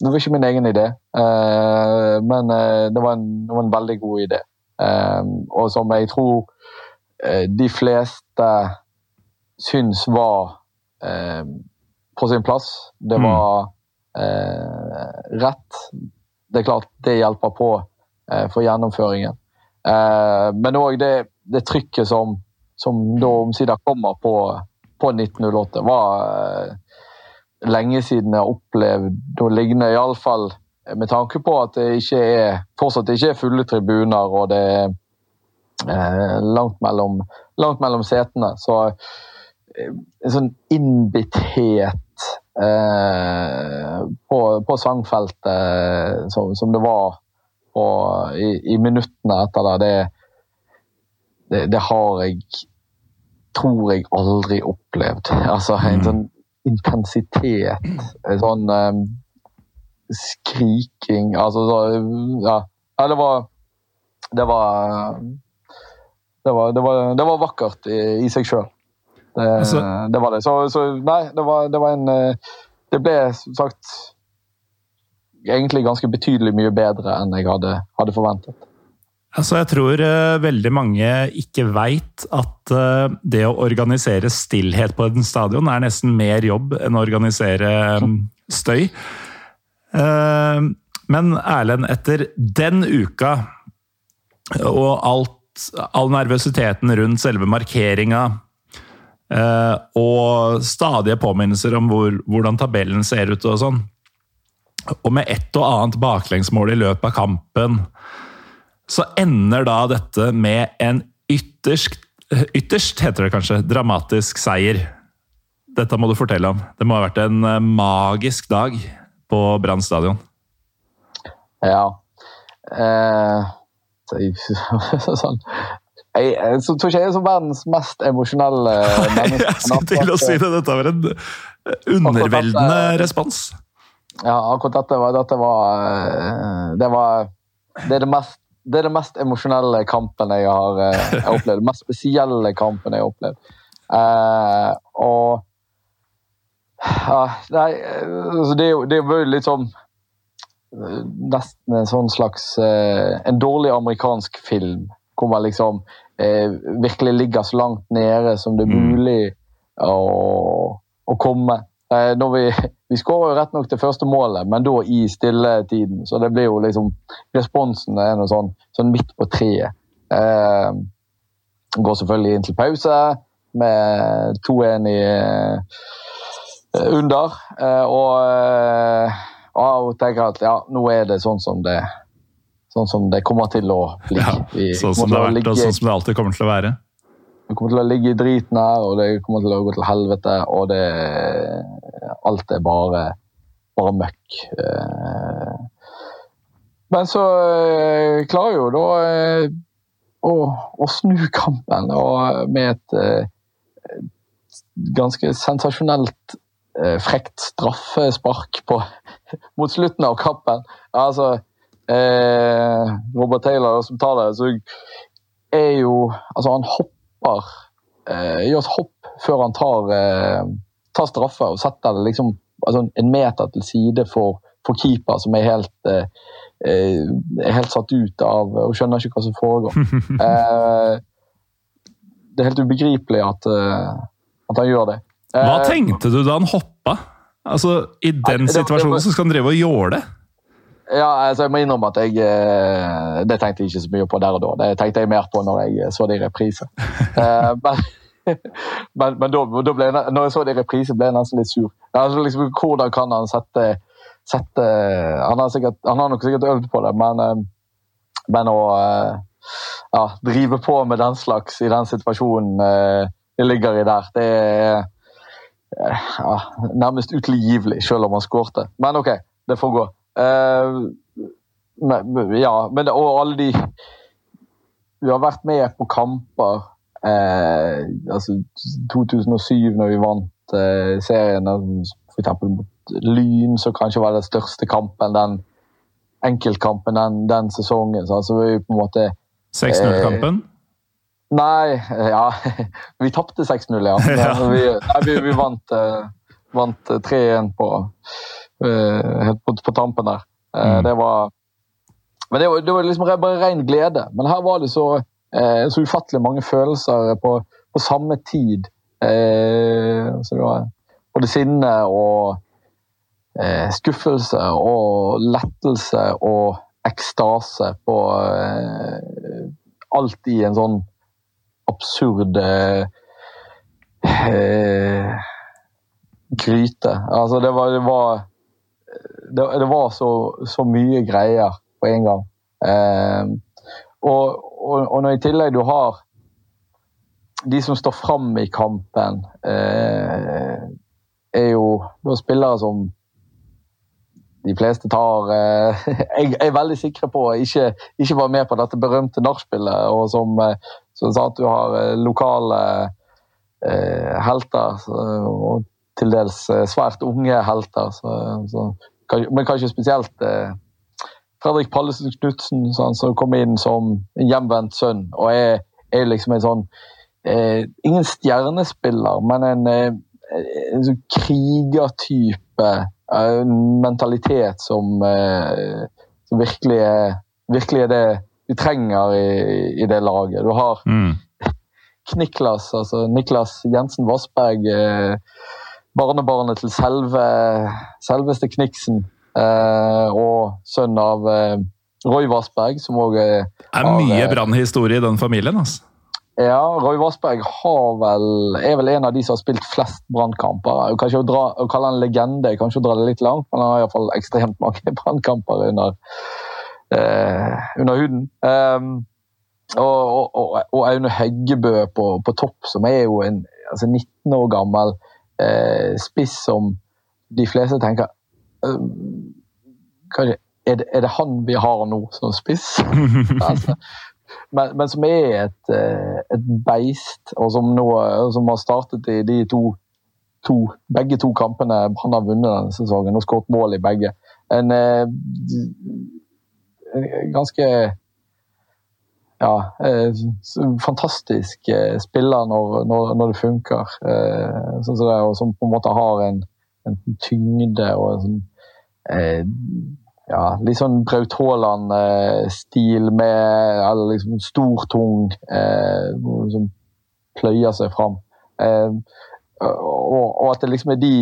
Det var ikke min egen idé, eh, men eh, det var, en, det, var en, veldig god idé. Eh, og som jeg tror eh, de fleste syns var på sin plass. Det mm. var rett. Det er klart det hjelper på for gjennomføringen. Eh, men òg det, det, trykket som, som da omsider kommer på, på 1908, var eh, lenge siden jeg har opplevd noe lignende. Iallfall med tanke på at det ikke er, fortsatt ikke er fulle tribuner og det er eh, langt, mellom, langt mellom setene. Så en sånn innbitthet eh, på, på, sangfeltet som, som, det var og i, i minuttene etter det, det, det, det har jeg tror jeg aldri opplevd. (laughs) Altså en mm. sånn intensitet, en sånn um, skriking Altså så, ja. det var Det var det var, det var, det var vakkert i, i seg sjøl. Det, altså, det, var det. Så, så nei, det var, det var en eh, Det ble som sagt egentlig ganske betydelig mye bedre enn jeg hadde, hadde forventet. Altså, jeg tror uh, veldig mange ikke veit at uh, det å organisere stillhet på en stadion er nesten mer jobb enn å organisere um, støy. Uh, men Erlend, etter den uka og alt, all nervøsiteten rundt selve markeringa og stadige påminnelser om hvor, hvordan tabellen ser ut og sånn, og med ett og annet baklengsmål i løpet av kampen så ender da dette med en ytterst, ytterst heter det kanskje, dramatisk seier. Dette må du fortelle om. Det må ha vært en eh, magisk dag på Brann stadion. Ja. Eh, (laughs) sånn. Jeg, jeg, jeg, tror ikke jeg er som verdens mest emosjonelle (laughs) menneske. jeg skulle til å si det. Dette var en underveldende respons. Ja, akkurat dette var, dette var eh, Det var det er det mest det er den mest emosjonelle kampen jeg har har opplevd. Den mest spesielle kampen jeg har opplevd. Uh, og uh, Nei, altså det, det er jo litt sånn Nesten en sånn slags En dårlig amerikansk film. Hvor man liksom virkelig ligger så langt nede som det er mm. mulig å, å komme. når vi vi skåra jo rett nok det første målet, men da i stilletiden. Så det blir jo liksom Responsen er noe sånn, sånn midt på treet. Eh, går selvfølgelig inn til pause med 2-1 i eh, under. Eh, og, eh, og tenker at ja, nå er det sånn som det sånn som det kommer til å bli. Ja, sånn som det har vært, og sånn som det alltid kommer til å være. Vi kommer til å ligge i driten her, og det kommer til å gå til helvete. Og det Alt er bare, bare møkk. Eh, men så eh, klarer jo da eh, å, å snu kampen med et ganske sensasjonelt frekt straffespark på, (laughs) mot slutten av kappen. Altså, eh, Robert Taylor som tar det, så er jo Altså, han hopper eh, Gjør et hopp før han tar eh, tar straffe og setter det liksom altså en meter til side for, for keeper, som er helt, eh, eh, er helt satt ut av og skjønner ikke hva som foregår. (laughs) eh, det er helt ubegripelig at, uh, at han gjør det. hva eh, tenkte du da han hoppa? Altså, I den situasjonen så skal han drive og jåle? Ja, altså, jeg må innrømme at jeg eh, Det tenkte jeg ikke så mye på der og da. Det tenkte jeg mer på når jeg så det i reprise. (laughs) men (laughs) men, men da, da, ble når jeg så det i reprise, ble jeg nesten litt sur. Altså, liksom, hvordan kan han sette, sette han, har sikkert, han, har nok sikkert øvd på det, men, eh, men å eh, ja, drive på med den slags i den situasjonen eh, det ligger i der, det er ja, nærmest utilgivelig, selv om han skårte. Men OK, det får gå. Men, ja, men, og alle de Vi har vært med på kamper Eh, altså 2007, når vi vant eh, serien, f.eks. mot Lyn, som kanskje var den største kampen, den enkeltkampen den, den sesongen. Så altså vi på en måte 6-0-kampen? Eh, nei, ja (laughs) Vi tapte 6-0, ja. (laughs) ja. Vi, nei, vi, vi, vant, eh, vant 3-1 på, uh, på, på, tampen der. Mm. Det var Men det var, det var liksom bare ren glede. Men her var det så eh, så ufattelig mange følelser på, på samme tid. Eh, så det var både sinne og eh, skuffelse og lettelse og ekstase på eh, Alt i en sånn absurd eh, gryte. Altså, det var, det var, det, det var så, så, mye greier på en gang. Eh, og, og, og, når i tillegg du har de som står fram i kampen, eh, er jo da spillere som de fleste tar eh, (laughs) Jeg er veldig sikre på ikke, ikke var med på dette berømte nachspielet, og som, eh, som, sa at du har eh, lokale eh, helter, og til dels eh, svært unge helter, så, så, men kanskje spesielt eh, Fredrik Pallesen Knutsen som kom inn som en hjemvendt sønn. og er, er liksom en sånn eh, Ingen stjernespiller, men en, eh, en sånn krigertype. En mentalitet som, eh, som virkelig, er, virkelig, er, det vi trenger i, i, det laget. Du har mm. Kniklas, altså Niklas Jensen Vassberg, eh, barnebarnet til selve, selveste Kniksen. Eh, og sønn av eh, Roy Vassberg, som òg er Det er mye brannhistorie i den familien, altså. Ja, Roy Vassberg vel, er vel en av de som har spilt flest brannkamper. Å, kalle han legende kanskje å dra det litt langt, men han har iallfall ekstremt mange (laughs) brannkamper under, eh, under huden. Um, og, og, og, Aune Heggebø på, på, topp, som er jo en altså 19 år gammel eh, spiss som de fleste tenker kanskje, er, det, er det han vi har nå som spiss? (laughs) altså, men, men, som er et, eh, et, beist, og som, nå, som har startet i de to, to begge to kampene han har vunnet denne sesongen og skåret mål i begge. En, en eh, ganske ja, eh, fantastisk spiller når, når, når det funker. Sånn som det, og som på en måte har en, en tyngde og en sånn ja, litt sånn Braut Haaland-stil med eller liksom stor, tung eh, Som pløyer seg fram. Eh, og, og, at det liksom er de,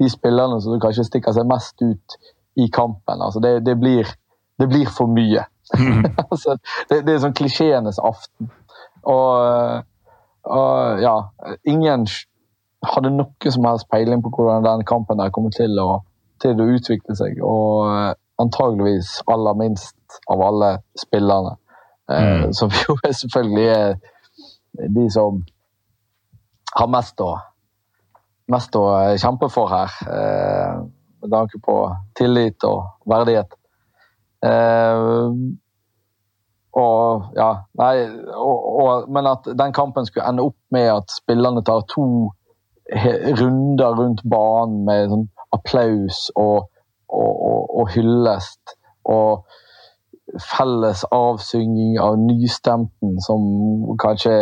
de, spillerne som kanskje stikker seg mest ut i kampen. Altså det, det, blir, det blir, for mye. Mm. (laughs) altså, det, det, er sånn klisjeenes aften. Og, og, ja Ingen hadde noe som helst peiling på hvordan den kampen der kommer til å, til å utvikle seg. Og antageligvis aller minst av alle spillerne. Eh, mm. Som (laughs) jo selvfølgelig er de som har mest å, mest å kjempe for her. Eh, med tanke på tillit og verdighet. Eh, og ja, nei, og, og, Men at den kampen skulle ende opp med at spillerne tar to runder rundt banen med sånn applaus og og, og, og hyllest. Og felles avsynging av nystemten som kanskje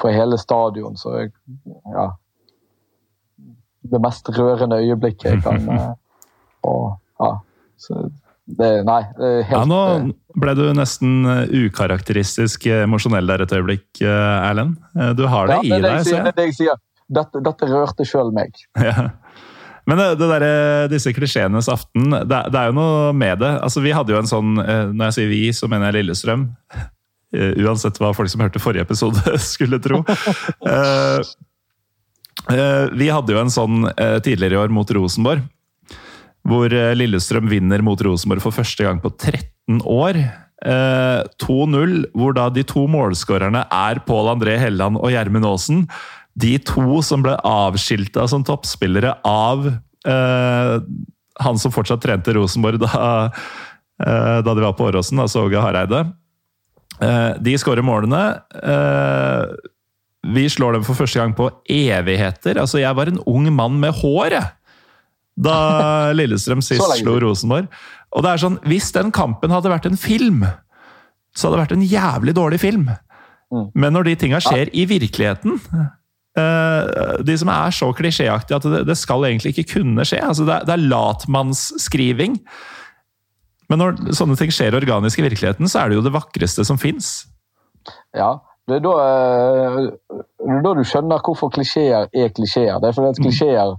På hele stadion så ja Det mest rørende øyeblikket jeg kan (laughs) og, ja, det, Nei, det helt ja, Nå ble du nesten ukarakteristisk emosjonell der et øyeblikk, Erlend. Du har det ja, i deg, Sier. Det er det jeg sier. Dette, dette rørte sjøl meg. (laughs) Ja. Men det, det der, disse klisjeenes aften, det, det, er jo noe med det. Altså, vi hadde jo en sånn eh, Når jeg sier vi, så mener jeg Lillestrøm. (laughs) Eh, uansett hva folk som hørte forrige episode, (laughs) skulle tro. Uh, vi hadde jo en sånn tidligere i år mot Rosenborg. Hvor Lillestrøm vinner mot Rosenborg for første gang på 13 år. 2-0, hvor da de to målskårerne er Pål André Helland og Gjermund Aasen de to som ble avskilta som toppspillere av eh, han som fortsatt trente Rosenborg da, eh, da de var på Åråsen, altså Åge Hareide. Eh, de skårer målene. Eh, vi slår dem for første gang på evigheter. Altså, jeg var en ung mann med hår, jeg! Da (laughs) Lillestrøm sist slo Rosenborg. Og det er sånn, Hvis den kampen hadde vært en film, så hadde det vært en jævlig dårlig film. Mm. Men når de tinga skjer i virkeligheten de som er så klisjéaktige at det, det, skal egentlig ikke kunne skje. Altså det, det er latmannsskriving. Men når sånne ting skjer organisk i virkeligheten, så er det jo det vakreste som fins. Ja, det er, da, eh, det er da, du skjønner hvorfor klisjeer er klisjeer. Det er fordi at mm. klisjeer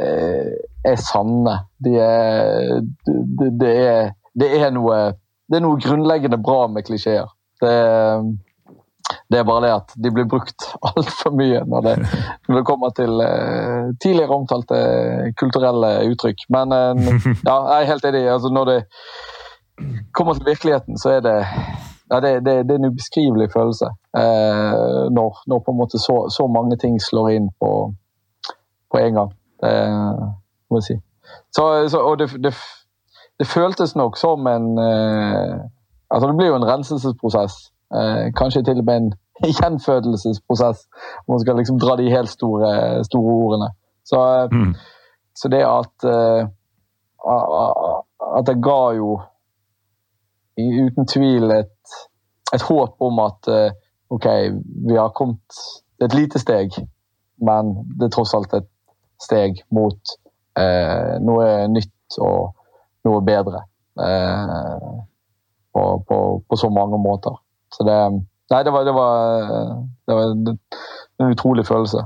eh, er sanne. De er, det, det, er, det, er noe, det er noe grunnleggende bra med klisjeer. Det er det er bare det at de blir brukt (laughs) altfor mye når det, når det, kommer til uh, tidligere omtalte kulturelle uttrykk. Men uh, (laughs) ja, jeg er helt enig. Altså, når det kommer til virkeligheten, så er det ja, det, det, det er en ubeskrivelig følelse. eh, når, når, på en måte så, så mange ting slår inn på, på en gang. Det må jeg si. Så, så, og det, det, det, føltes nok som en Altså, det blir jo en renselsesprosess Eh, kanskje til og med en (laughs) gjenfødelsesprosess, hvor man skal liksom dra de helt store, store ordene. Så, eh, mm. så, det at uh, At det ga jo uten tvil et, et håp om at OK, vi har kommet et lite steg, men det er tross alt et steg mot uh, noe nytt og noe bedre på, på på så mange måter. Så det Nei, det var, det var, det var en utrolig følelse.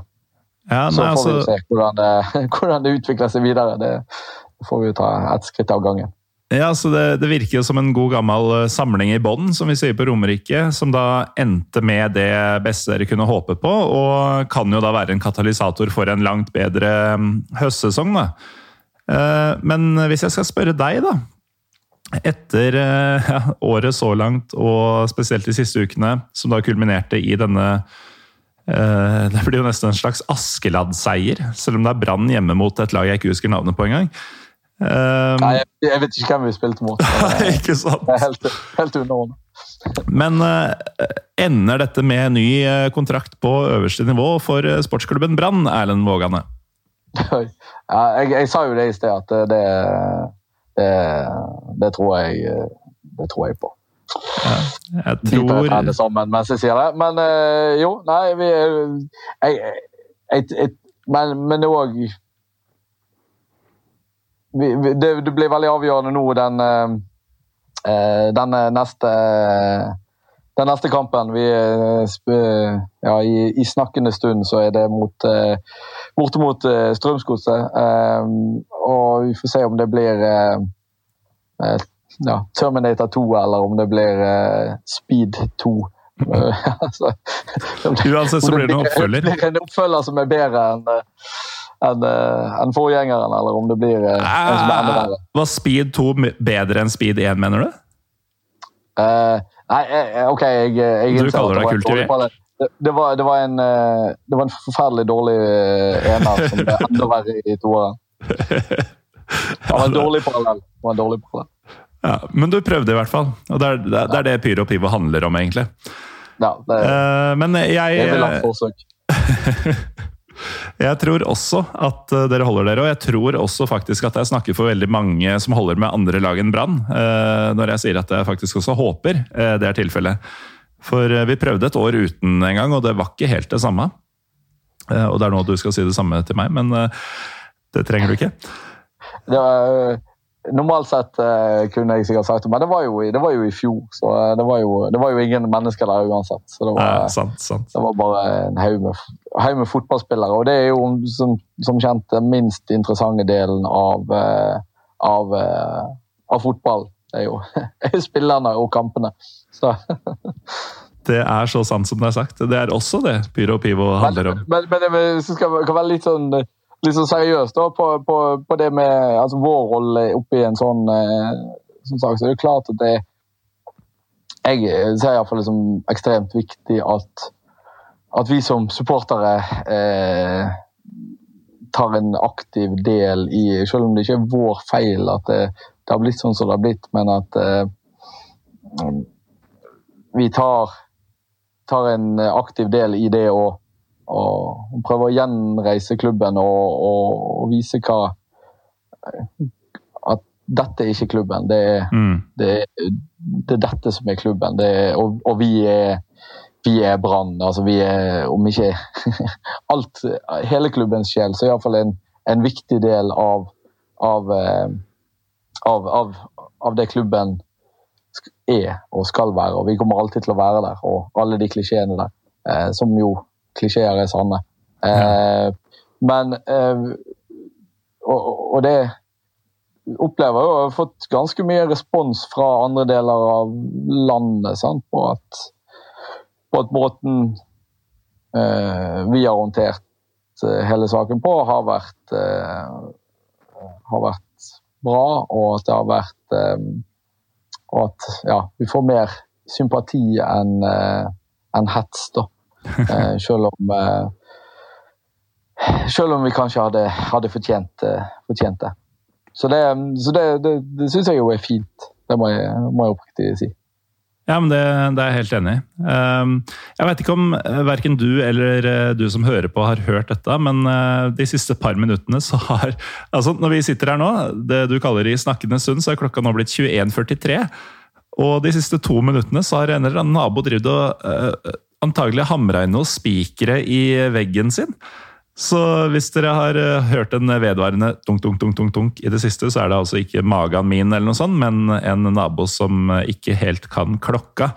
Ja, Så får vi altså, se hvordan det, (laughs) hvordan det utvikler seg videre. Det får vi ta ett skritt av gangen. ja, så det, det virker jo som en god gammel eh, samling i bånn, som vi sier på Romerike, som da endte med det beste dere kunne håpe på, og kan jo da være en katalysator for en langt bedre mm, høstsesong. da. Eh, Men hvis jeg skal spørre deg, da. Etter eh, (laughs) ja, året så langt, og spesielt de siste ukene, som da kulminerte i denne eh, Det blir jo nesten en slags Askeladd-seier, selv om det er Brann hjemme mot et lag jeg ikke husker navnet på engang. Um, Nei, jeg, vet ikke hvem vi spilte mot. (laughs) Det ikke sant? Det er helt, helt underordnet. Men eh, ender dette med ny eh, kontrakt på øverste nivå for sportsklubben Brann, Erlend Vågane? Ja, jeg, jeg sa jo det i sted, at det, det, det, tror, jeg, det tror jeg på. Jeg tror det sammen mens jeg sier det. Men eh, jo, nei, vi jeg, jeg, jeg, Men òg det, det blir veldig avgjørende nå, den eh, denne neste den neste kampen vi eh, ja, i, I snakkende stund så er det mot eh, borte mot eh, Strømsgodset. Eh, og vi får se om det blir eh, eh, ja, Terminator 2 eller om det blir eh, Speed 2. Eh, (laughs) altså, det- Uansett så blir det en oppfølger. blir (laughs) en oppfølger som er bedre enn eh, enn, eh, forgjengeren, eller om det blir eh, en som er enda bedre. Var Speed 2 bedre enn Speed 1, mener du? Uh, nei, eh, OK, jeg, jeg Du kaller deg kulturert? en. Det, det, var, det, var en, eh, det var en forferdelig dårlig eh, ener som ble enda verre i toeren. (laughs) Det var en dårlig parallell. Ja, men du prøvde i hvert fall. Og det er det, er- det, er det Pyro og Pivo handler om, egentlig. Ja, det, uh, men jeg, det er vel forsøk. (laughs) jeg tror også at eh, dere holder dere, og jeg tror også faktisk at jeg snakker for veldig mange som holder med andre lag enn Brann, eh, når jeg sier at jeg faktisk også håper det er tilfellet. For vi prøvde et år uten en gang, og det var ikke helt det samme. Og det er nå du skal si det samme til meg, men det trenger du ikke. Det var, eh, normalt sett eh, kunne jeg sikkert sagt det, men det var jo, det var jo i fjor. Så eh, det var jo, det var jo ingen mennesker der uansett. Så det var, ja, sant, sant. Det var bare en haug med, haug med fotballspillere. Og det er jo som, som kjent den minst interessante delen av, av, av fotball. Det er jo (laughs) er jo spillerne og kampene. Så, (laughs) Det er så sant som det er sagt. Det er også det Pyro og Pivo handler om. men, men, men men det skal, kan være litt sånn, sånn seriøst da, på, på, på det med altså, vår rolle oppi en sånn, eh, som sagt, så er det klart at det Jeg ser iallfall som ekstremt viktig at, at vi som supportere eh, tar en aktiv del i Selv om det ikke er vår feil at det, det har blitt sånn som det har blitt, men at eh, vi tar, tar en aktiv del i det å og prøve å gjenreise klubben og, og, og vise hva At dette er ikke klubben. Det er, Mm. det er, det er dette som er klubben. Det er, og, og vi er vi er Brann. Altså vi er, om ikke (laughs) alt, hele klubbens sjel, så iallfall en, en viktig del av, av, eh, av, av, av det klubben er og skal være. Og vi kommer alltid til å være der. Og alle de klisjeene der, eh, som jo klisjeer er sanne. Eh, men eh, og, og det opplever jo jeg har fått ganske mye respons fra andre deler av landet sant? på at på at måten eh, vi har håndtert hele saken på, har vært, har vært bra, og at det har vært Og at ja, vi får mer sympati enn enn hets, da. Eh, selv om eh, selv om vi kanskje hadde, hadde fortjent, eh, fortjent det. Så det, så det, det, det syns jeg jo er fint. Det må jeg, må jeg oppriktig si. Ja, men det, det er jeg helt enig i. Um, Jeg vet ikke om verken du eller du som hører på har hørt dette, men de siste par minuttene så har Altså, når vi sitter her nå, det du kaller i snakkende stund, så er klokka nå blitt 21.43. Og de siste to minuttene så har en eller annen nabo drevet og antagelig hamra inn noen spikere i veggen sin. Så hvis dere har eh, hørt en vedvarende dunk, dunk, dunk, dunk, dunk i det siste, så er det altså ikke magen min, eller noe sånt, men en nabo som eh, ikke helt kan klokka.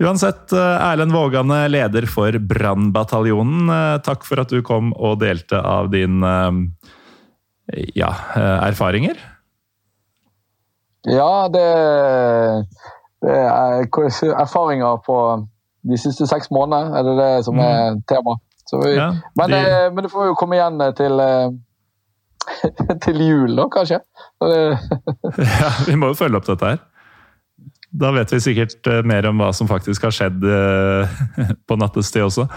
Uansett, eh, Erlend Vågane, leder for Brannbataljonen, takk for at du kom og delte av din ja, erfaringer. Ja, det, det er erfaringer på de siste seks månedene, er det det som er mm. tema? Vi, ja, men, de... eh, men, det får jo komme igjen eh, til, eh, (laughs) til jul, da, kanskje? (laughs) ja, vi må jo følge opp dette her. Da vet vi sikkert eh, mer om hva som faktisk har skjedd (laughs) på nattestid også.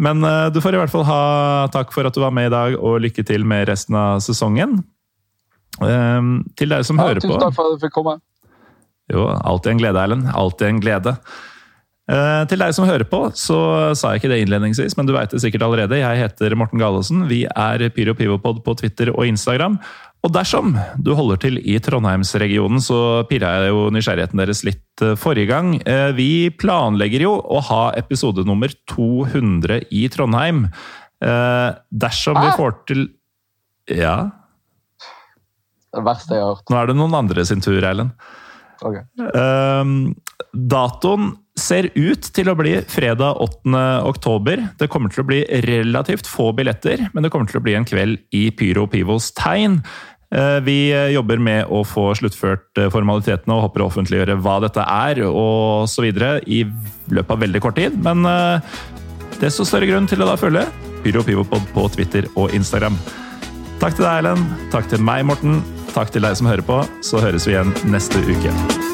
Men du får i hvert fall ha takk for at du var med i dag, og lykke til med resten av sesongen. Ehm, til dere som ja, hører tusen på Tusen takk for at du fikk komme. Jo, alltid en glede, Erlend. Alltid en glede. Eh, til deg som hører på, så sa jeg ikke det innledningsvis, men du veit det sikkert allerede. Jeg heter Morten Galaasen. Vi er Pyro Pivopod på Twitter og Instagram. Og dersom du holder til i Trondheimsregionen, så pirra jeg jo nysgjerrigheten deres litt eh, forrige gang. Eh, vi planlegger jo å ha episode nummer 200 i Trondheim. Dersom vi får til Ja? Det verste jeg har hørt. Nå er det noen andre sin tur, Erlend. Okay. Datoen ser ut til å bli fredag 8. oktober. Det kommer til å bli relativt få billetter, men det kommer til å bli en kveld i Pyro Pivos tegn. Eh, vi jobber med å få sluttført eh, formalitetene og håper å offentliggjøre hva dette er og så videre i løpet av veldig kort tid. Men eh, desto større grunn til å da følge Pyro Pivopod på Twitter og Instagram. Takk til deg, Erlend. Takk til meg, Morten. Takk til deg som hører på. Så høres vi igjen neste uke.